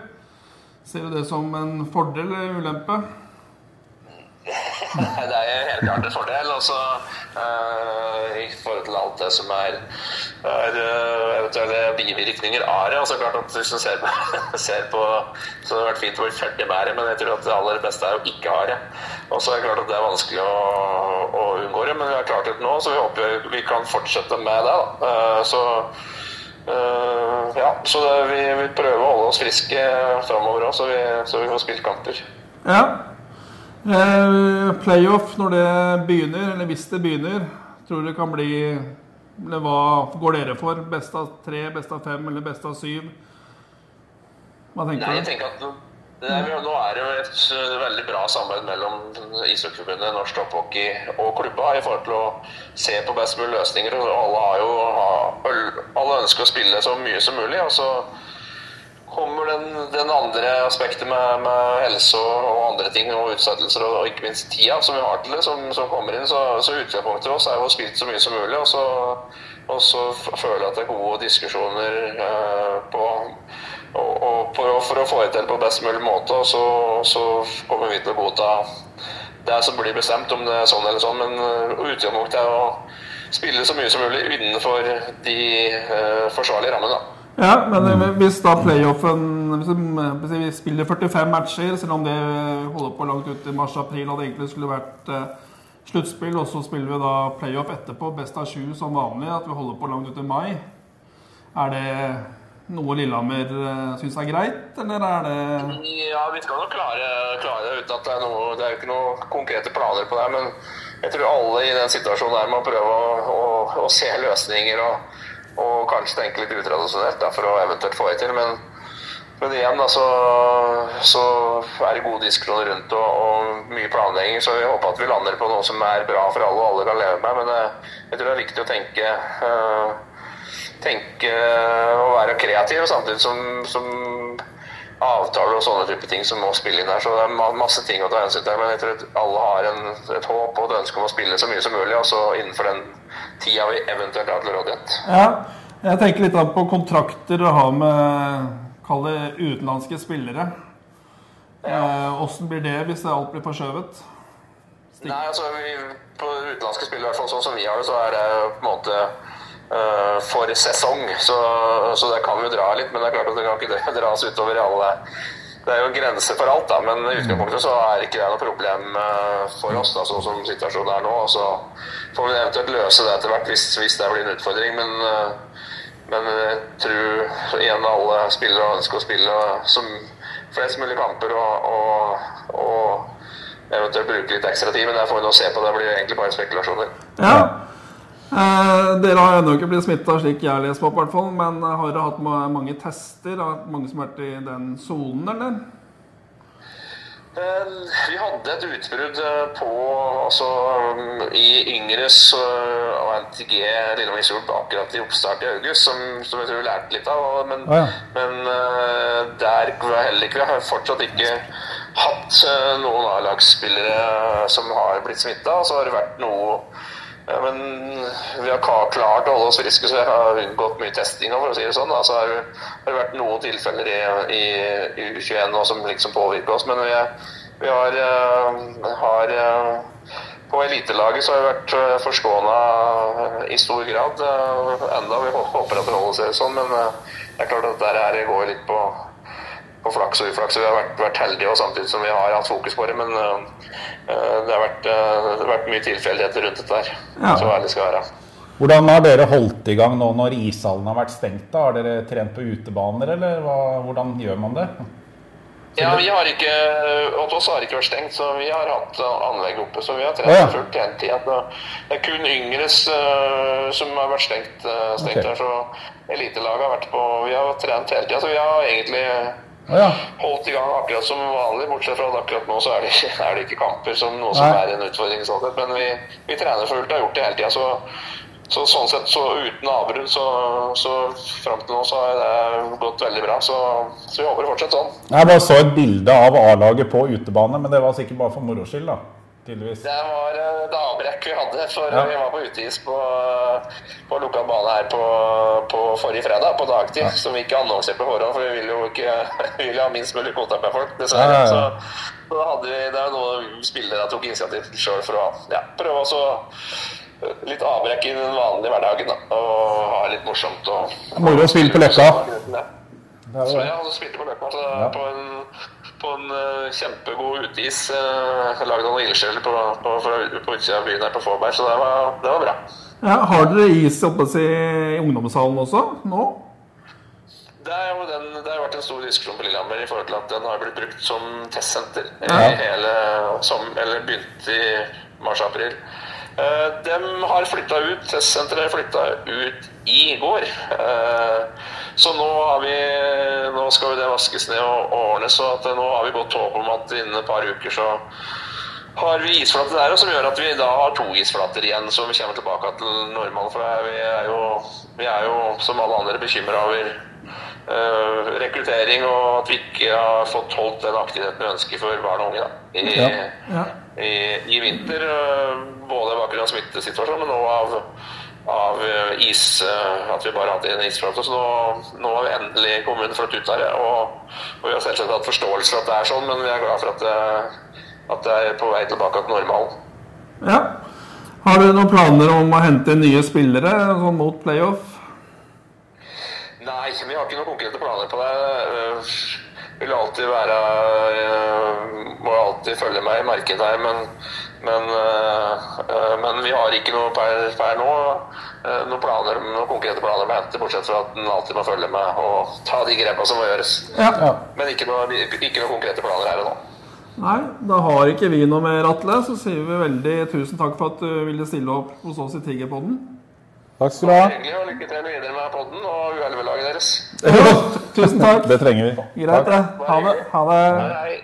Ser du det som en fordel eller ulempe? Det er helt klart en fordel. Og så eh, i forhold til alt det som er, er uh, eventuelle bivirkninger av det. Altså klart at Hvis du ser på, ser på Så hadde det vært fint å bli ferdig med det, men jeg tror at det aller beste er å ikke ha det. Og så er det klart at det er vanskelig å, å unngå det, men vi har klart det nå, så vi håper vi kan fortsette med det. da. Uh, så ja, så det, vi prøver prøve å holde oss friske framover òg, så, vi- så vi får spilt kamper. Ja. Eh, playoff når det begynner, eller hvis det begynner, tror du det kan bli Eller hva går dere for? Best av tre, best av fem eller best av syv? Hva tenker Nei, jeg tenker at er, nå er det jo et uh, veldig bra samarbeid mellom Ishockeyforbundet, Norsk Topphockey og klubba i forhold til å se på best mulig løsninger. Alle, har jo, alle ønsker å spille så mye som mulig. og så kommer den, den andre aspektet med, med helse og, og andre ting, og utsettelser, og, og ikke minst tida som vi har til det, som, som kommer inn. Så, så utgangspunktet vårt er jo å spille så mye som mulig. Og så, og så føler jeg at det er gode diskusjoner eh, på og, og for, å- for få det til på best mulig måte, så, så kommer vi til å godta det som blir bestemt, om det er sånn eller sånn. Men eh, utgangspunktet er å spille så mye som mulig innenfor de uh, forsvarlige rammene. Ja, men eh, hvis da playoffen Hvis vi- spiller 45 matcher, selv om det holder på langt ut i mars-april, og det egentlig skulle vært eh, sluttspill, og så spiller vi da playoff etterpå, best av sju som vanlig, at vi holder på langt ut i mai. Er det noe Lillehammer uh, syns er greit, eller er det Ja, vi skal nok klare, klare det uten at det er noe Det er jo ikke noen konkrete planer på det, men jeg tror alle i den situasjonen her må prøve å, å, å se løsninger og, og kanskje tenke litt utradisjonelt for å eventuelt få det til. Men, men igjen da, så, så er det gode diskusjoner rundt og, og mye planlegging, så vi håper at vi lander på noe som er bra for alle og alle kan leve med. Men jeg, jeg tror det er viktig å tenke eh, tenke og være kreativ, samtidig som, som avtaler og sånne type ting som må spille inn her. Så det er masse ting å ta hensyn til. Men jeg tror at alle har en, et håp og et ønske om å spille så mye som mulig, altså innenfor den tida vi eventuelt har til rådighet. Ja, jeg tenker litt på kontrakter å ha med Kall det utenlandske spillere. Eh, blir det hvis det alt blir forskjøvet? Nei, altså vi, På utenlandske spill, i hvert fall sånn som vi har det, så er det på en måte eh, for sesong. Så, så det kan vi dra litt, men det er klart at det kan ikke dras utover i alle Det er jo grenser for alt, da, men i utgangspunktet så er ikke det noe problem eh, for oss, da, sånn som situasjonen er nå. og Så får vi eventuelt løse det etter hvert hvis, hvis det blir en utfordring. men eh, men jeg tror igjen alle spillere ønsker å spille som flest mulig kamper og, og, og eventuelt bruke litt ekstra tid. Men jeg får vi nå se på. Det blir egentlig bare spekulasjoner. Ja. Eh, dere har ennå ikke blitt smitta, slik jeg har lest på, hvert fall. Men eh, har dere hatt mange tester? Har mange som har vært i den sonen, eller? Eh, Vi hadde et utbrudd eh, på altså, i Yngres og NTG Lillehammer Isol akkurat i oppstart i august, som, som jeg tror vi lærte litt av. Men, ja. men der var heller ikke Vi har fortsatt ikke hatt noen A-lagsspillere som har blitt smitta. Så har det vært noe ja, men vi har klart å holde oss friske, så vi har unngått mye testing. For å si det sånn. Altså, det- vært noen tilfeller i, i, i U21 nå som liksom påvirker oss, men vi, vi har, eh, har eh, På elitelaget så har vi vært uh, forskåna i stor grad. eh, enda vi håper at det holder seg sånn, men eh, det er klart at dette går litt på på flaks og uflaks. Vi har vært, vært heldige og samtidig som vi har hatt fokus på det. Men øh, det, har vært, uh, det har vært mye tilfeldigheter rundt dette her. Ja. Så ærlig skal jeg være. Hvordan har dere holdt i gang nå når ishallen har vært stengt? da? Har dere trent på utebaner, eller hva, hvordan gjør man det? Ja, vi har ikke, Hos oss har det ikke vært stengt, så vi har hatt uh, anlegg oppe. Så vi har trent Å, ja. fullt hele tida. Det er kun yngres uh, som har vært stengt, uh, stengt okay. her. Så elitelaget har vært på Vi har trent hele tida. Så vi har egentlig Å ja. holdt i gang akkurat som vanlig, bortsett fra at akkurat nå så er det, er det ikke kamper som noe som er en utfordring. Sånn. Men vi, vi trener fullt og har gjort det hele tida. Så, så sånn sett, så uten avbrudd, så, så fram til nå så har det gått veldig bra. Så, så vi håper det fortsetter sånn. Jeg bare så et bilde av A-laget på utebane, men det var sikkert bare for moro skyld, da. Tydeligvis. Det var eh, et avbrekk vi hadde, for Ja. vi var på uteis på, på lukka bane her på, på forrige fredag på dagtid, som vi ikke annonserte på forhånd, for vi ville jo ikke vi ville ha minst mulig kontakt med folk, dessverre. Ja, ja, ja. Så, så hadde vi, det er noe spillere tok initiativ til sjøl for å ja, prøve å eh, litt avbrekk i den vanlige hverdagen. Da, og ha det litt morsomt. Og, Moro å spille på Løkka. Ja. Så ja, jeg hadde på Løkka på en, på en uh, kjempegod uteis. Uh, Lagd noen ildsjeler på, på, på utsida av byen her på Fåberg, så det var, det var bra. Ja, har dere is oppe i ungdomshallen også nå? Det jo den, det har vært en stor diskusjon på Lillehammer i forhold til at den har blitt brukt som testsenter Ja. i hele som, eller begynt i mars-april. Uh, de har flytta ut, testsenteret flytta ut i går. Eh, så nå, har vi, nå skal det vaskes ned og, ordnes, så eh, nå har vi godt håp om at innen et par uker så har vi isflate der, som gjør at vi da har to isflater igjen, så vi kommer tilbake til normalen. For vi er jo, vi er jo som alle andre bekymra over eh, rekruttering og at vi ikke har fått holdt den aktiviteten vi ønsker for barn og unge da, i, Ja. Ja. I, i vinter. eh, både bakgrunn av smittesituasjonen, men også av, av eh, is, eh, at vi bare har hatt en isflate. Så nå, nå har vi endelig kommunen flyttet ut der, og, og vi har selvsagt hatt forståelse for at det er sånn, men vi er glad for at det, at det er på vei tilbake til normalen. ja. Har du noen planer om å hente nye spillere sånn mot playoff? Nei, vi har ikke noen konkrete planer på det. Vil alltid være øh, Må alltid følge meg i markedet her, men, men, øh, øh, men vi har ikke noe per, per nå noen, planer, noen konkrete planer med hente, bortsett fra at en alltid må følge med og ta de grepene som må gjøres. Ja. Ja. Men ikke noe, noen konkrete planer her og nå. Nei, da har ikke vi noe mer, Atle. Så sier vi veldig tusen takk for at du ville stille opp hos oss i Tigerpodden. Takk skal du ha. Hyggelig, og lykke til videre med podden og U11-laget deres. Tusen takk. Det trenger vi. Greit, det. Ha det. Ha det. Hei, hei.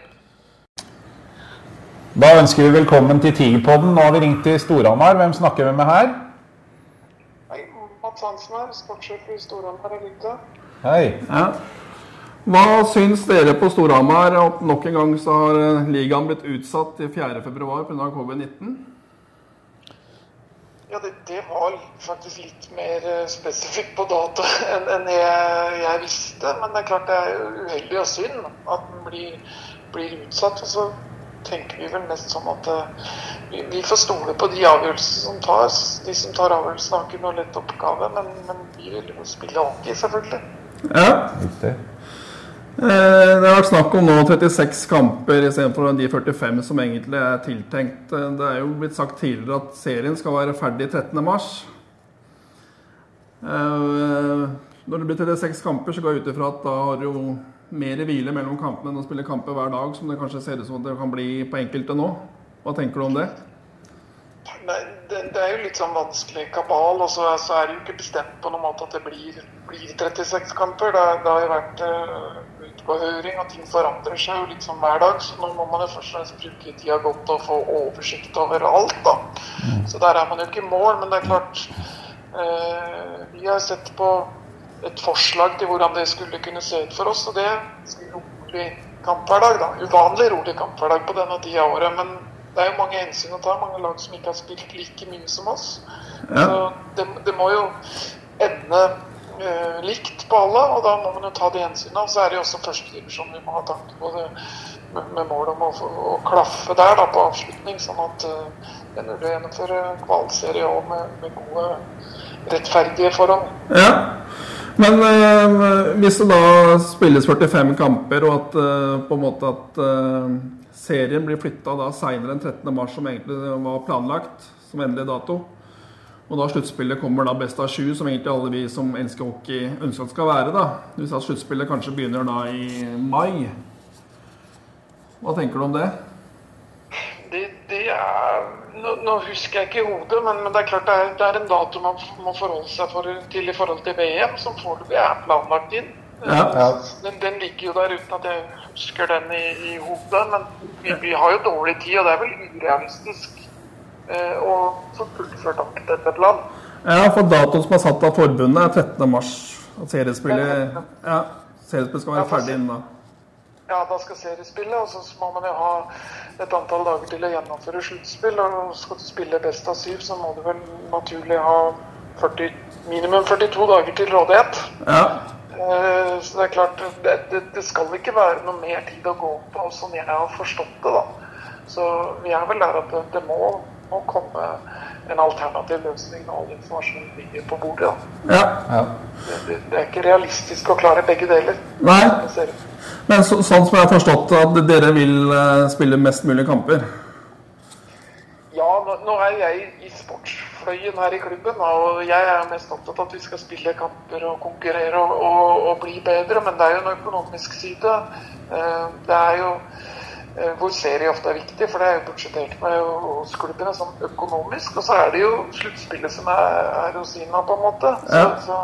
Da ønsker vi velkommen til Tigerpodden. Nå har vi ringt til Storhamar. Hvem snakker vi med her? Hei, Mats Hansen her, sportssjef i Storhamar Elite. Hei. Ja. Hva syns dere på Storhamar at nok en gang så har eh, ligaen blitt utsatt til 4.2 pga. covid-19? Ja, det, det var faktisk litt mer eh, spesifikt på dato enn enn jeg, jeg visste. Men det er klart det er uheldig og synd at den blir, blir utsatt. Og så tenker vi vel mest sånn at eh, vi, vi får stole på de avgjørelsene som tas. De som tar avgjørelsen har ikke noe lett oppgave, men, men vi vil jo spille hockey, selvfølgelig. Ja. Riktig. Eh, Det har vært snakk om nå 36 kamper istedenfor de 45 som egentlig er tiltenkt. Eh, Det er jo blitt sagt tidligere at serien skal være ferdig 13.3. Når det blir 36 kamper, så går jeg ut ifra at da har du jo mer hvile mellom kampene enn å spille kamper hver dag, som det kanskje ser ut som at det kan bli på enkelte nå. Hva tenker du om det? Nei, det, det er jo litt sånn vanskelig kabal, og så, så er det jo ikke bestemt på noen måte at det blir, blir 36 kamper. Det, det har jo vært uh, på høring, og ting forandrer seg jo sånn hver dag. Så nå må man jo først og fremst bruke tida godt og få oversikt over alt, da. Så der er man jo ikke i mål, men det er klart eh, Vi har sett på et forslag til hvordan det skulle kunne se ut for oss, og det er rolig kamp hver dag, da. Uvanlig rolig kamp hver dag på denne tida av året. Men det er jo mange hensyn å ta. Mange lag som ikke har spilt like mye som oss. Ja. Så det, det må jo ende eh, likt på alle, og da må man jo ta de hensynene. Og så er det jo også førstedivisjon vi må ha tanke på det med, med mål om å, å klaffe der da på avslutning, sånn at eh, det er mulig å gjennomføre kvalserie òg med, med gode, rettferdige forhold. Ja. Men eh, hvis det da spilles 45 kamper, og at eh, på en måte at eh, serien blir flytta seinere enn 13. mars, som egentlig var planlagt som endelig dato, og da sluttspillet kommer da best av sju, som egentlig alle vi som elsker hockey ønsker at skal være, da. sa at sluttspillet kanskje begynner da i mai. Hva tenker du om det? Det, det er nå, nå husker jeg ikke i hodet, men, men det er klart det er, det er en dato man må forholde seg for, til i forhold til VM, som foreløpig er planlagt inn. Ja. Ja. Den, den ligger jo der uten at jeg husker den i, i hodet. Men vi, vi har jo dårlig tid, og det er vel urealistisk eh, så fullført alt et eller land. Ja, for datoen som er satt av forbundet, er 13. mars. At seriespillet, ja, seriespillet skal være ferdig innen da. Ja, da skal seriespillet, og så må man jo ha et antall dager til å gjennomføre sluttspill. Og skal du spille best av syv, så må du vel naturlig ha 40, minimum 42 dager til rådighet. Ja. Eh, Så det er klart, det, det, det skal ikke være noe mer tid å gå på, sånn jeg har forstått det. da. Så vi er vel der at det, det må, må komme en alternativ løsning når all informasjon ligger på bordet. da. ja. Ja. Det, det, er ikke realistisk å klare begge deler. Nei. Men så, sånn som jeg har forstått at dere vil eh, spille mest mulig kamper. Ja, nå, nå er jeg i sportsfløyen her i klubben, og jeg er mest opptatt av at vi skal spille kamper og konkurrere og, og, og bli bedre, men det er jo en økonomisk side. Eh, Det er jo hvor serie ofte er viktig, for det er jo budsjettert med hos klubbene sånn økonomisk. Og så er det jo sluttspillet som er, er rosina, på en måte. Så, Ja. så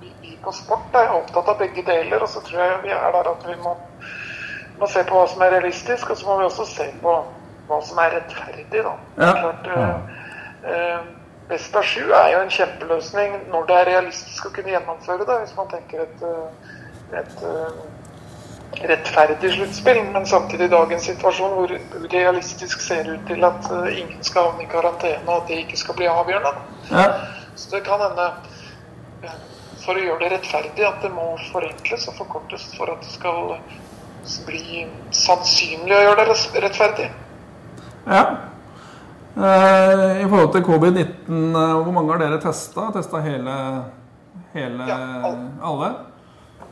vi, vi på sport er opptatt av begge deler, og så tror jeg vi er der at vi må, må se på hva som er realistisk, og så må vi også se på hva som er rettferdig. da. Ja. klart, eh, eh, Best av sju er jo en kjempeløsning når det er realistisk å kunne gjennomføre det, hvis man tenker et, et, et eh, rettferdig sluttspill. Men samtidig i dagens situasjon hvor realistisk ser ut til at eh, ingen skal havne i karantene, og at det ikke skal bli avgjørende. Ja. Så det kan hende, for å gjøre det rettferdig, at det må forenkles og forkortes for at det skal bli sannsynlig å gjøre det rettferdig. ja. Eh, I forhold til covid-19, eh, hvor mange har dere testa? Testa hele, hele Ja, alle. alle?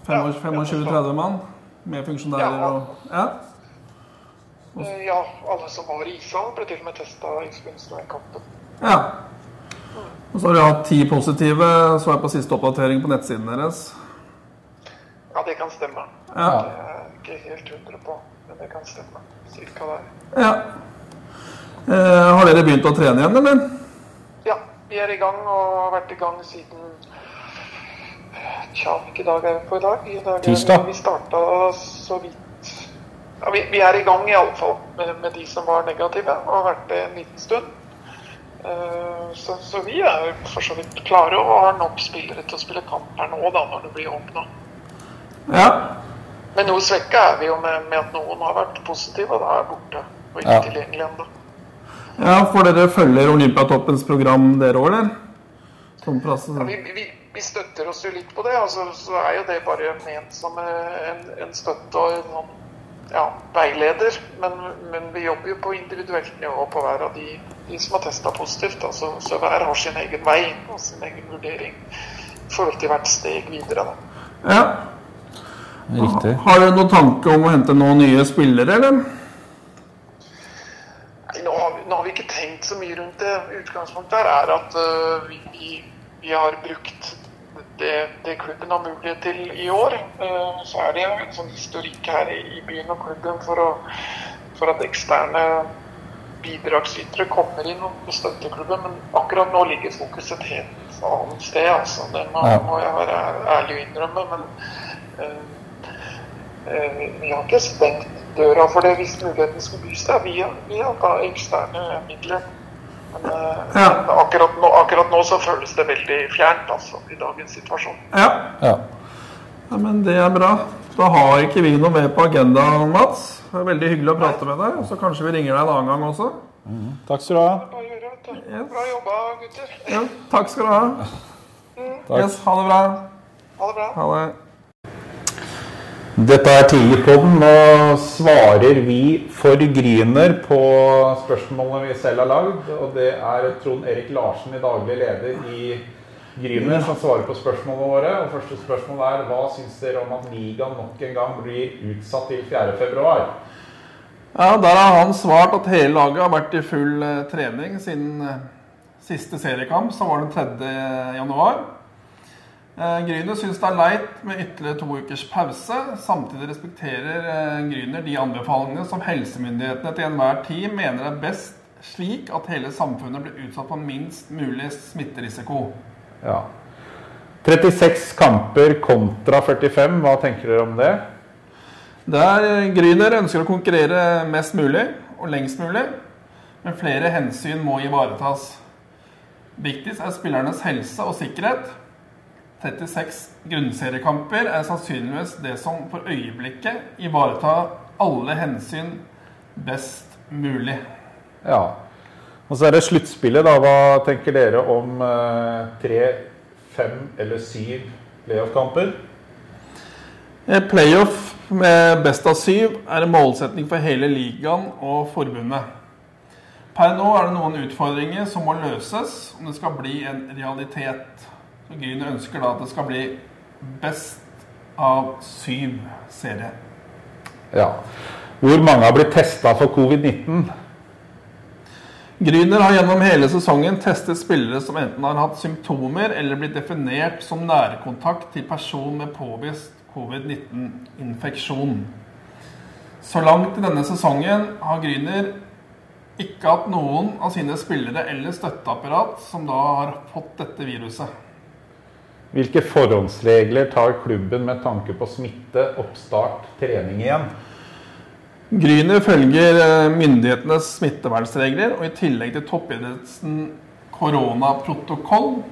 Ja, vi har 25-30 mann? Med funksjonærer Ja. og Ja. Ja, alle som var i ishallen ble til og med testa i forbindelse med kampen. ja. Og så har dere hatt ti positive, så jeg på siste oppdatering på nettsiden deres. Ja, det kan stemme. Ja. Det er ikke helt hundre på, men det kan stemme. Cirka der. ja. Eh, har dere begynt å trene igjen, eller? Ja, vi er i gang og har vært i gang siden Tja, hvilken dag er vi på i dag? I dag Tirsdag. Vi, starta så vidt ja, vi, vi er i gang i alle fall med, med de som var negative, og har vært det en liten stund. Eh, så, så vi er for så vidt klare og har nok spillere til å spille kamp her nå, da, når det blir åpna. Ja. Men noe svekka er vi jo med, med at noen har vært positive og da er borte og ikke Ja. tilgjengelig ennå. ja. For dere følger Olympiatoppens program, dere òg, eller? Som Ja, vi, vi, vi støtter oss jo litt på det. Altså, så er jo det bare ment som eh, en, en støtte og en sånn, ja, veileder. Men, men vi jobber jo på individuelt nivå på hver av de, de som har testa positivt. Altså, så hver har sin egen vei og sin egen vurdering i forhold til hvert steg videre. Da. Ja. Riktig. Har du noen tanke om å hente noen nye spillere, eller? Nei, Nå har, vi, nå har vi ikke tenkt så mye rundt det. Utgangspunktet her er at vi, vi, vi har brukt det, det klubben har mulighet til i år. Eh, så er det jo en sånn historikk her i, byen og klubben for, å, for at eksterne bidragsytere kommer inn og støtter klubben. Men akkurat nå ligger fokuset et helt annet sted. Altså. Det må, må jeg være ærlig og innrømme. Men eh, eh, vi har ikke stengt døra for det hvis muligheten skulle by seg Vi har da, eksterne midler. Men, eh, Ja. men akkurat, nå, akkurat nå så føles det veldig fjernt altså, i dagens situasjon. Ja. Ja. ja, men det er bra. Da har ikke vi noe mer på agendaen, Mats. Det er veldig hyggelig å prate med deg. Så kanskje vi ringer deg en annen gang også. Takk skal du ha. Bra jobba, gutter. Ja, takk skal du ha. Takk. Yes, ha det bra. Ha det bra. Ha det. Dette er Tigerpodden. Nå svarer vi for Gryner på spørsmålene vi selv har lagd. Og det er Trond Erik Larsen, i daglig leder i Gryner, som svarer på spørsmålene våre. Og første spørsmål er hva syns dere om at ligaen nok en gang blir utsatt til 4.2? Ja, Der har han svart at hele laget har vært i full eh, trening siden eh, siste seriekamp, som var den 3. Eh, Gryner syns det er leit med ytterligere to ukers pause. Samtidig respekterer eh, Gryner de anbefalingene som helsemyndighetene til enhver tid mener er best, slik at hele samfunnet blir utsatt for minst mulig smitterisiko. Ja. 36 kamper kontra 45. Hva tenker dere om det? Der eh, Gryner ønsker å konkurrere mest mulig og lengst mulig, men flere hensyn må ivaretas. Viktigst er spillernes helse og sikkerhet. 36 grunnseriekamper er sannsynligvis det som for øyeblikket ivaretar alle hensyn best mulig. Ja. Og så er det sluttspillet, da. Hva tenker dere om eh, tre, fem eller syv playoff-kamper? Eh, Playoff med best av syv er en målsetning for hele ligaen og forbundet. Per nå er det noen utfordringer som må løses om det skal bli en realitet. Så Gryner ønsker da at det skal bli best av syv serie. Ja. Hvor mange har blitt testa for covid-19? Gryner har gjennom hele sesongen testet spillere som enten har hatt symptomer eller blitt definert som nærkontakt til person med påvist covid-19-infeksjon. Så langt i denne sesongen har Gryner ikke hatt noen av sine spillere eller støtteapparat som da har fått dette viruset. Hvilke forhåndsregler tar klubben med tanke på smitte, oppstart, trening igjen? Gryner følger eh, myndighetenes smittevernregler og i tillegg til toppidrettsen koronaprotokoll.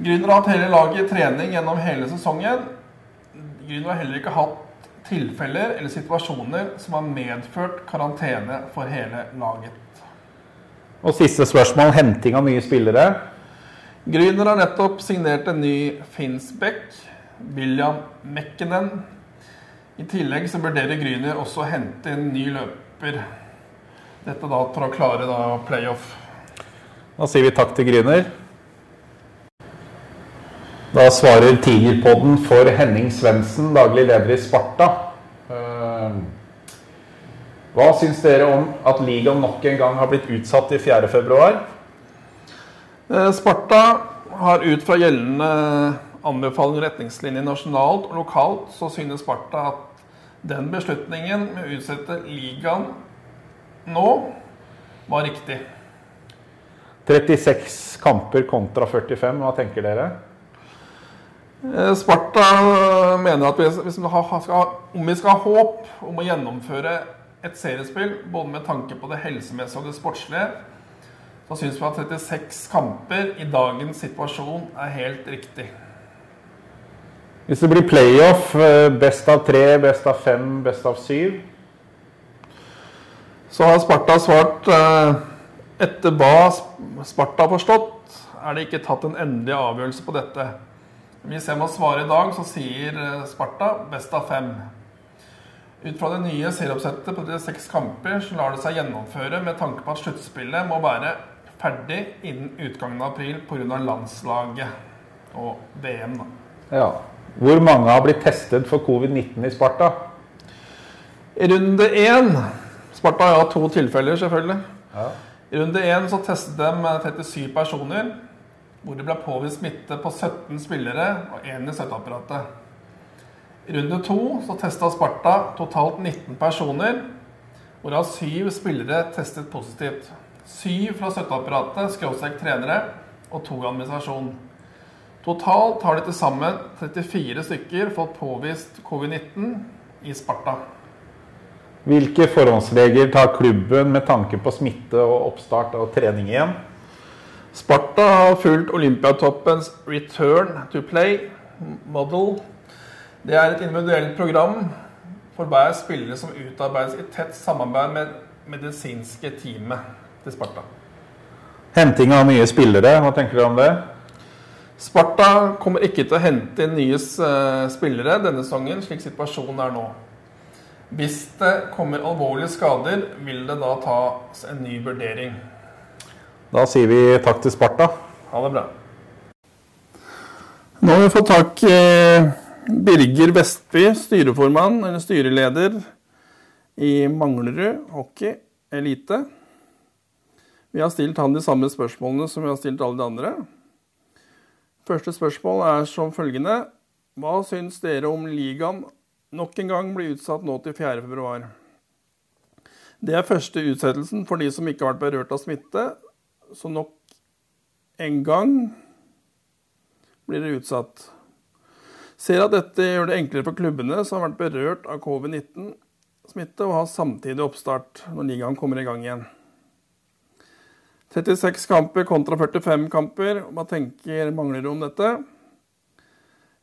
Gryner har hatt hele laget i trening gjennom hele sesongen. Gryner har heller ikke hatt tilfeller eller situasjoner som har medført karantene for hele laget. Og siste spørsmål, henting av nye spillere. Gryner har nettopp signert en ny Finnsbekk, William Mekkenen. I tillegg så vurderer Gryner også å hente en ny løper. Dette da for å klare da playoff. Da sier vi takk til Gryner. Da svarer Tigerpodden for Henning Svendsen, daglig leder i Sparta. Eh, Hva syns dere om at ligaen nok en gang har blitt utsatt til 4.2? Eh, Sparta har ut fra gjeldende anbefalinger og retningslinjer nasjonalt og lokalt, så synes Sparta at den beslutningen med å utsette ligaen nå var riktig. 36 kamper kontra 45, hva tenker dere? Eh, Sparta mener at vi skal, om vi skal ha håp om å gjennomføre et seriespill, både med tanke på det helsemessige og det sportslige, så syns vi at 36 kamper i dagens situasjon er helt riktig. Hvis det blir playoff, eh, best av tre, best av fem, best av syv Så har Sparta svart eh, etter hva Sparta har forstått, er det ikke tatt en endelig avgjørelse på dette. Hvis jeg må svare i dag, så sier eh, Sparta best av fem. Ut fra det nye serieoppsettet på de seks kamper så lar det seg gjennomføre med tanke på at sluttspillet må være ferdig innen utgangen av april pga. landslaget og VM. da. Ja. Hvor mange har blitt testet for covid-19 i Sparta? I runde én Sparta har hatt to tilfeller, selvfølgelig. Ja. I runde én så testet de 37 personer, hvor det ble påvist smitte på 17 spillere og én i støtteapparatet. I runde to så testa Sparta totalt 19 personer, hvorav syv spillere testet positivt. Syv fra støtteapparatet, skråstrek trenere, og to i administrasjon. Totalt har de til sammen 34 stykker fått påvist covid-19, i Sparta. Hvilke forhåndsregler tar klubben med tanke på smitte og oppstart av trening igjen? Sparta har fulgt Olympiatoppens return to play model. Det er et individuelt program for hver spiller som utarbeides i tett samarbeid med medisinske teamet til Sparta. Henting av nye spillere, hva tenker du om det? Sparta kommer ikke til å hente inn nye eh, spillere denne sesongen, slik situasjonen er nå. Hvis det kommer alvorlige skader, vil det da tas en ny vurdering. Da sier vi takk til Sparta. Ha det bra. Nå har vi fått tak i Birger Vestby, styreformann eller styreleder i Manglerud hockey elite. Vi har stilt han de samme spørsmålene som vi har stilt alle de andre. Første spørsmål er som følgende. Hva syns dere om ligaen nok en gang blir utsatt nå til 4.2? Det er første utsettelsen for de som ikke har vært berørt av smitte, så nok en gang blir det utsatt. Ser at dette gjør det enklere for klubbene som har vært berørt av covid-19-smitte, å ha samtidig oppstart når ligaen kommer i gang igjen. 36 kamper kontra 45 kamper. Hva tenker Manglerud om dette?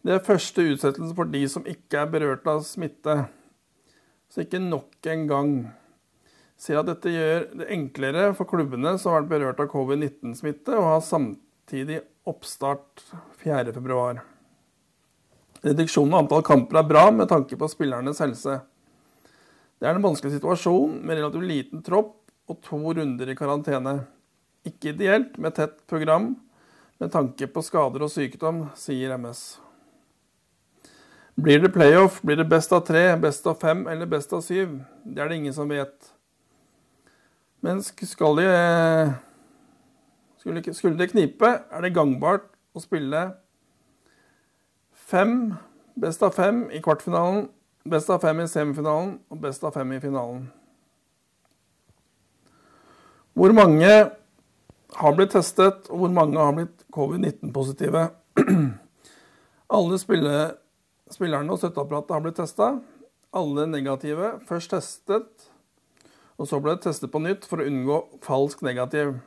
Det er første utsettelse for de som ikke er berørt av smitte. Så ikke nok en gang ser at dette gjør det enklere for klubbene som har vært berørt av covid-19-smitte, å ha samtidig oppstart 4.2. Reduksjonen av antall kamper er bra med tanke på spillernes helse. Det er en vanskelig situasjon med relativt liten tropp og to runder i karantene. Ikke ideelt med tett program med tanke på skader og sykdom, sier MS. Blir det playoff, blir det best av tre, best av fem eller best av syv? Det er det ingen som vet. Men skal de, skulle, det knipe, er det gangbart å spille fem, best av fem i kvartfinalen, best av fem i semifinalen og best av fem i finalen. Hvor mange har blitt testet, og hvor mange har blitt covid-19-positive. Alle spiller, spillerne og støtteapparatet har blitt testa. Alle negative. Først testet, og så ble det testet på nytt for å unngå falsk negativ.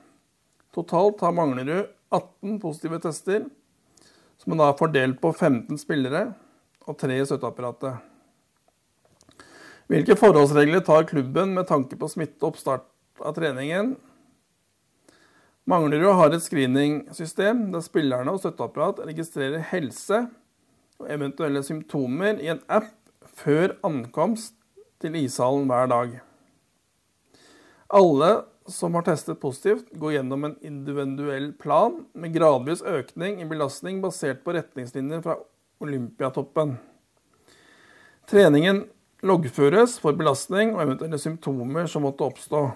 Totalt har Manglerud 18 positive tester, som er da fordelt på 15 spillere og 3 i støtteapparatet. Hvilke forholdsregler tar klubben med tanke på smitte og oppstart av treningen? Manglerud har et screeningssystem der spillerne og støtteapparat registrerer helse og eventuelle symptomer i en app før ankomst til ishallen hver dag. Alle som har testet positivt, går gjennom en individuell plan med gradvis økning i belastning basert på retningslinjer fra Olympiatoppen. Treningen loggføres for belastning og eventuelle symptomer som måtte oppstå.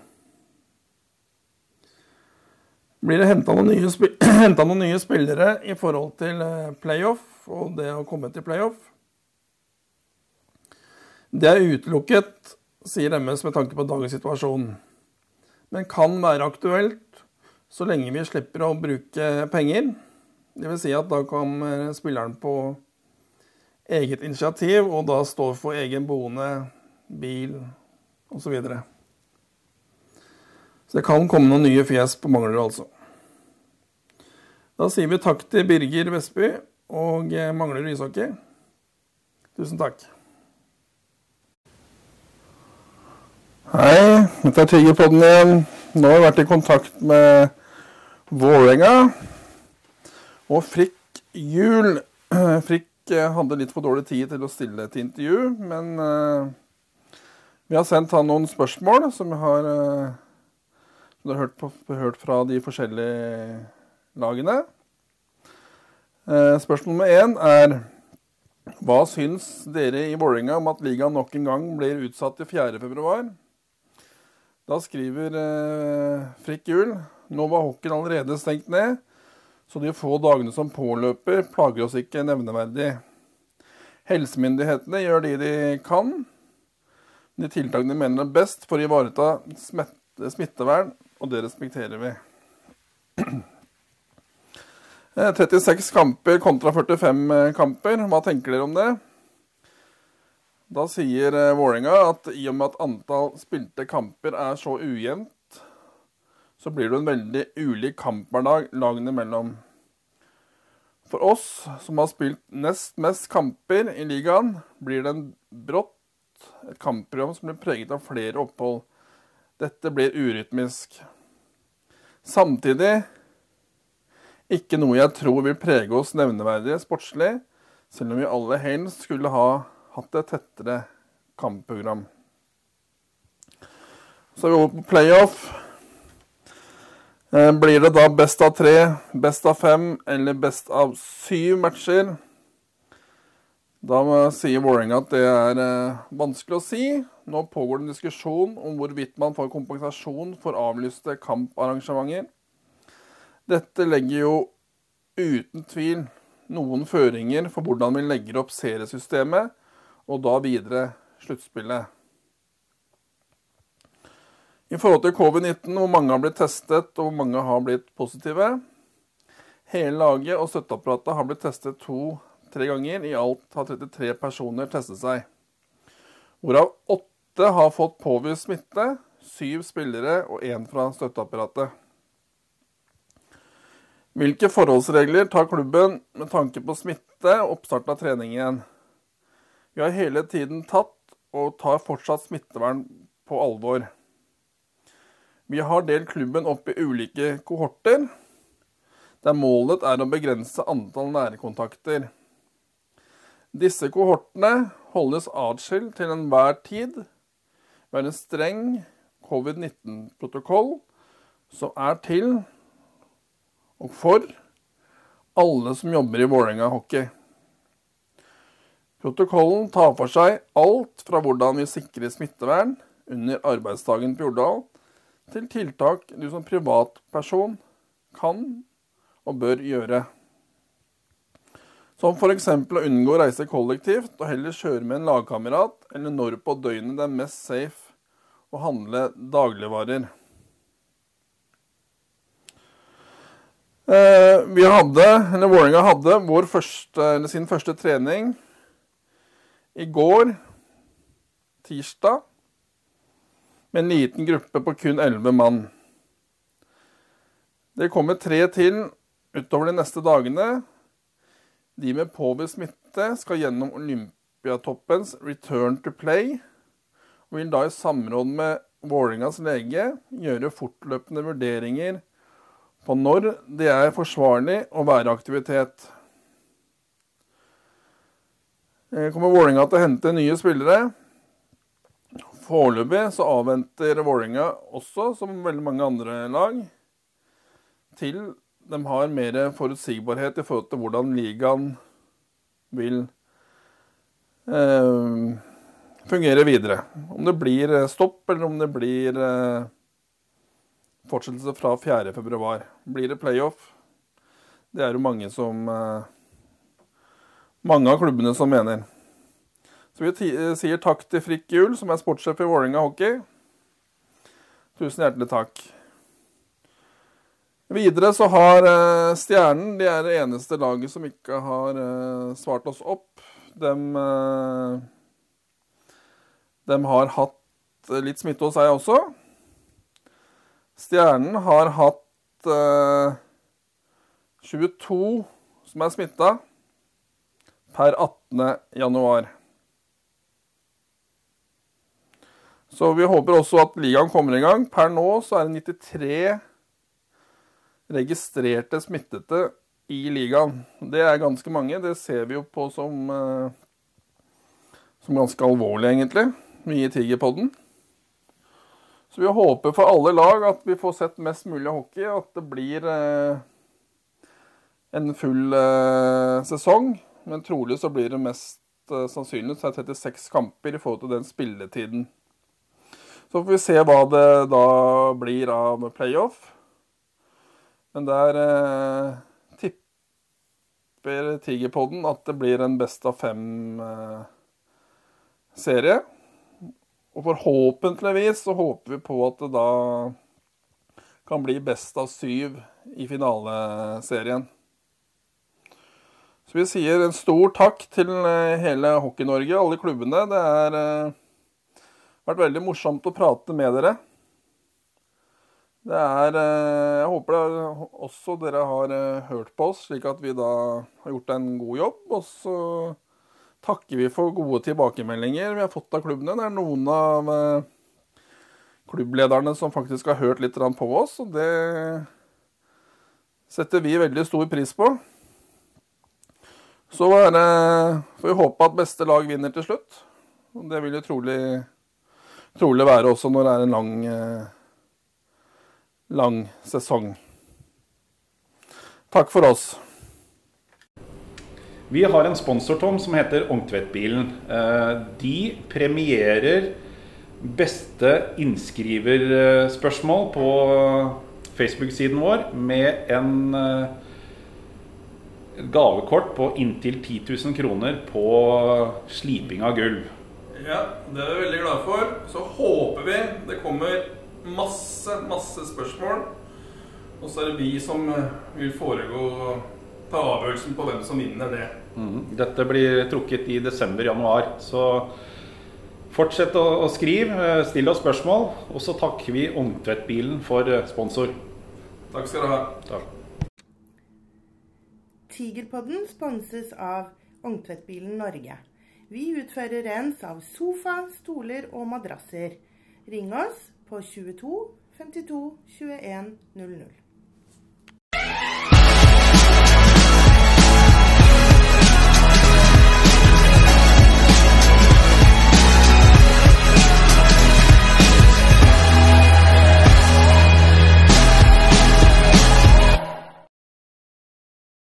Blir det henta noen, noen, nye spillere i forhold til eh, playoff og det å komme til playoff? Det er utelukket, sier MS med tanke på dagens situasjon. Men kan være aktuelt så lenge vi slipper å bruke penger. Dvs. Si at da kommer spilleren på eget initiativ og da står for egen boende, bil osv. Så, videre. så det kan komme noen nye fjes på Manglerud, altså. Da sier vi takk til Birger Vestby og eh, Manglerud ishockey. Tusen takk. Hei, dette er Tigerpodden igjen. Nå har jeg vært i kontakt med Vålerenga og Frikk Jul. Frikk eh, hadde litt for dårlig tid til å stille til intervju, men uh, vi har sendt han noen spørsmål som vi har, som har hørt, på, hørt fra de forskjellige lagene. Eh, spørsmål nummer én er hva syns dere i Vålerenga om at ligaen nok en gang blir utsatt til 4.2? Da skriver eh, Frikk Juel nå var hockeyen allerede stengt ned, så de få dagene som påløper, plager oss ikke nevneverdig. Helsemyndighetene gjør det de kan. De tiltakene de mener er best for å ivareta smittevern, og det respekterer vi. 36 kamper kontra 45 kamper. Hva tenker dere om det? Da sier eh, Vålerenga at i og med at antall spilte kamper er så ujevnt, så blir det en veldig ulik kamphverdag lagene imellom. For oss som har spilt nest mest kamper i ligaen, blir det en brått et kampprogram som blir preget av flere opphold. Dette blir urytmisk. Samtidig ikke noe jeg tror vil prege oss nevneverdig sportslig, selv om vi alle helst skulle ha hatt et tettere kampprogram. Så er vi over på playoff. Eh, blir det da best av tre, best av fem eller best av syv matcher? Da sier Vålerenga at det er eh, vanskelig å si. Nå pågår det en diskusjon om hvorvidt man får kompensasjon for avlyste kamparrangementer. Dette legger jo uten tvil noen føringer for hvordan vi legger opp seriesystemet og da videre sluttspillet. I forhold til covid-19, hvor mange har blitt testet og hvor mange har blitt positive. Hele laget og støtteapparatet har blitt testet to-tre ganger. I alt har 33 personer testet seg. Hvorav åtte har fått påvist smitte, syv spillere og én fra støtteapparatet. Hvilke forholdsregler tar klubben med tanke på smitte og oppstart av treningen? Vi har hele tiden tatt og tar fortsatt smittevern på alvor. Vi har delt klubben opp i ulike kohorter, der målet er å begrense antall nærkontakter. Disse kohortene holdes atskilt til enhver tid. Har en streng covid-19-protokoll som er til og for alle som jobber i Vålerenga hockey. Protokollen tar for seg alt fra hvordan vi sikrer smittevern under arbeidsdagen på Jordal, til tiltak du som privatperson kan og bør gjøre. Som f.eks. å unngå å reise kollektivt og heller kjøre med en lagkamerat, eller når på døgnet det er mest safe å handle dagligvarer. Vi hadde, eller Vålerenga hadde, første, sin første trening i går, tirsdag, med en liten gruppe på kun elleve mann. Det kommer tre til utover de neste dagene. De med påvist smitte skal gjennom Olympiatoppens return to play, og vil da i samråd med Vålerengas lege gjøre fortløpende vurderinger på når det er forsvarlig å være aktivitet. Eh, kommer Vålerenga til å hente nye spillere. Foreløpig så avventer Vålerenga også, som veldig mange andre lag, til de har mer forutsigbarhet i forhold til hvordan ligaen vil eh, fungere videre. Om det blir eh, stopp, eller om det blir eh, fortsettelse fra 4.2. Blir det playoff? Det er jo mange som eh, mange av klubbene som mener. Så vi eh, sier takk til Frikk Juel, som er sportssjef i Vålerenga hockey. Tusen hjertelig takk. Videre så har eh, Stjernen De er det eneste laget som ikke har svart oss opp. De, de har hatt litt smitte hos seg også. Stjernen har hatt 22 som er smitta per 18. januar. Så vi håper også at ligaen kommer i gang. Per nå så er det 93 registrerte smittede i ligaen. Det er ganske mange. Det ser vi jo på som, eh, som ganske alvorlig, egentlig. Mye Tigerpodden. Så vi håper for alle lag at vi får sett mest mulig hockey, at det blir eh, en full eh, sesong. Men trolig så blir det mest eh, sannsynlig så er 36 kamper i forhold til den spilletiden. Så får vi se hva det da blir av playoff. Men der uh, tipper Tigerpodden at det blir en best av fem-serie. Og forhåpentligvis så håper vi på at det da kan bli best av syv i finaleserien. Så vi sier en stor takk til eh, hele Hockey-Norge, alle klubbene. Det har vært veldig morsomt å prate med dere. Det er Jeg håper også dere har hørt på oss, slik at vi da har gjort en god jobb. Og så takker vi for gode tilbakemeldinger vi har fått av klubbene. Det er noen av klubblederne som faktisk har hørt litt på oss, og det setter vi veldig stor pris på. Så det, får vi håpe at beste lag vinner til slutt. Det vil jo trolig, trolig være også når det er en lang, lang sesong. Takk for oss. Vi har en sponsor, Tom, som heter Ongtvettbilen. De premierer beste innskriverspørsmål på Facebook-siden vår med en gavekort på inntil 10 000 kroner på sliping av gulv. Ja, det er vi veldig glade for. Så håper vi det kommer masse, masse spørsmål. Og så er det vi som vil foregå ta avgjørelsen på hvem som vinner det. Mm. Dette blir trukket i desember-januar. Så Fortsett å, skrive, still oss spørsmål. Og så takker vi Ungtvettbilen for sponsor. Takk skal du ha. Takk. Tigerpodden sponses av Ungtvettbilen Norge. Vi utfører rens av sofa, stoler og madrasser. Ring oss på 22 52 21 00.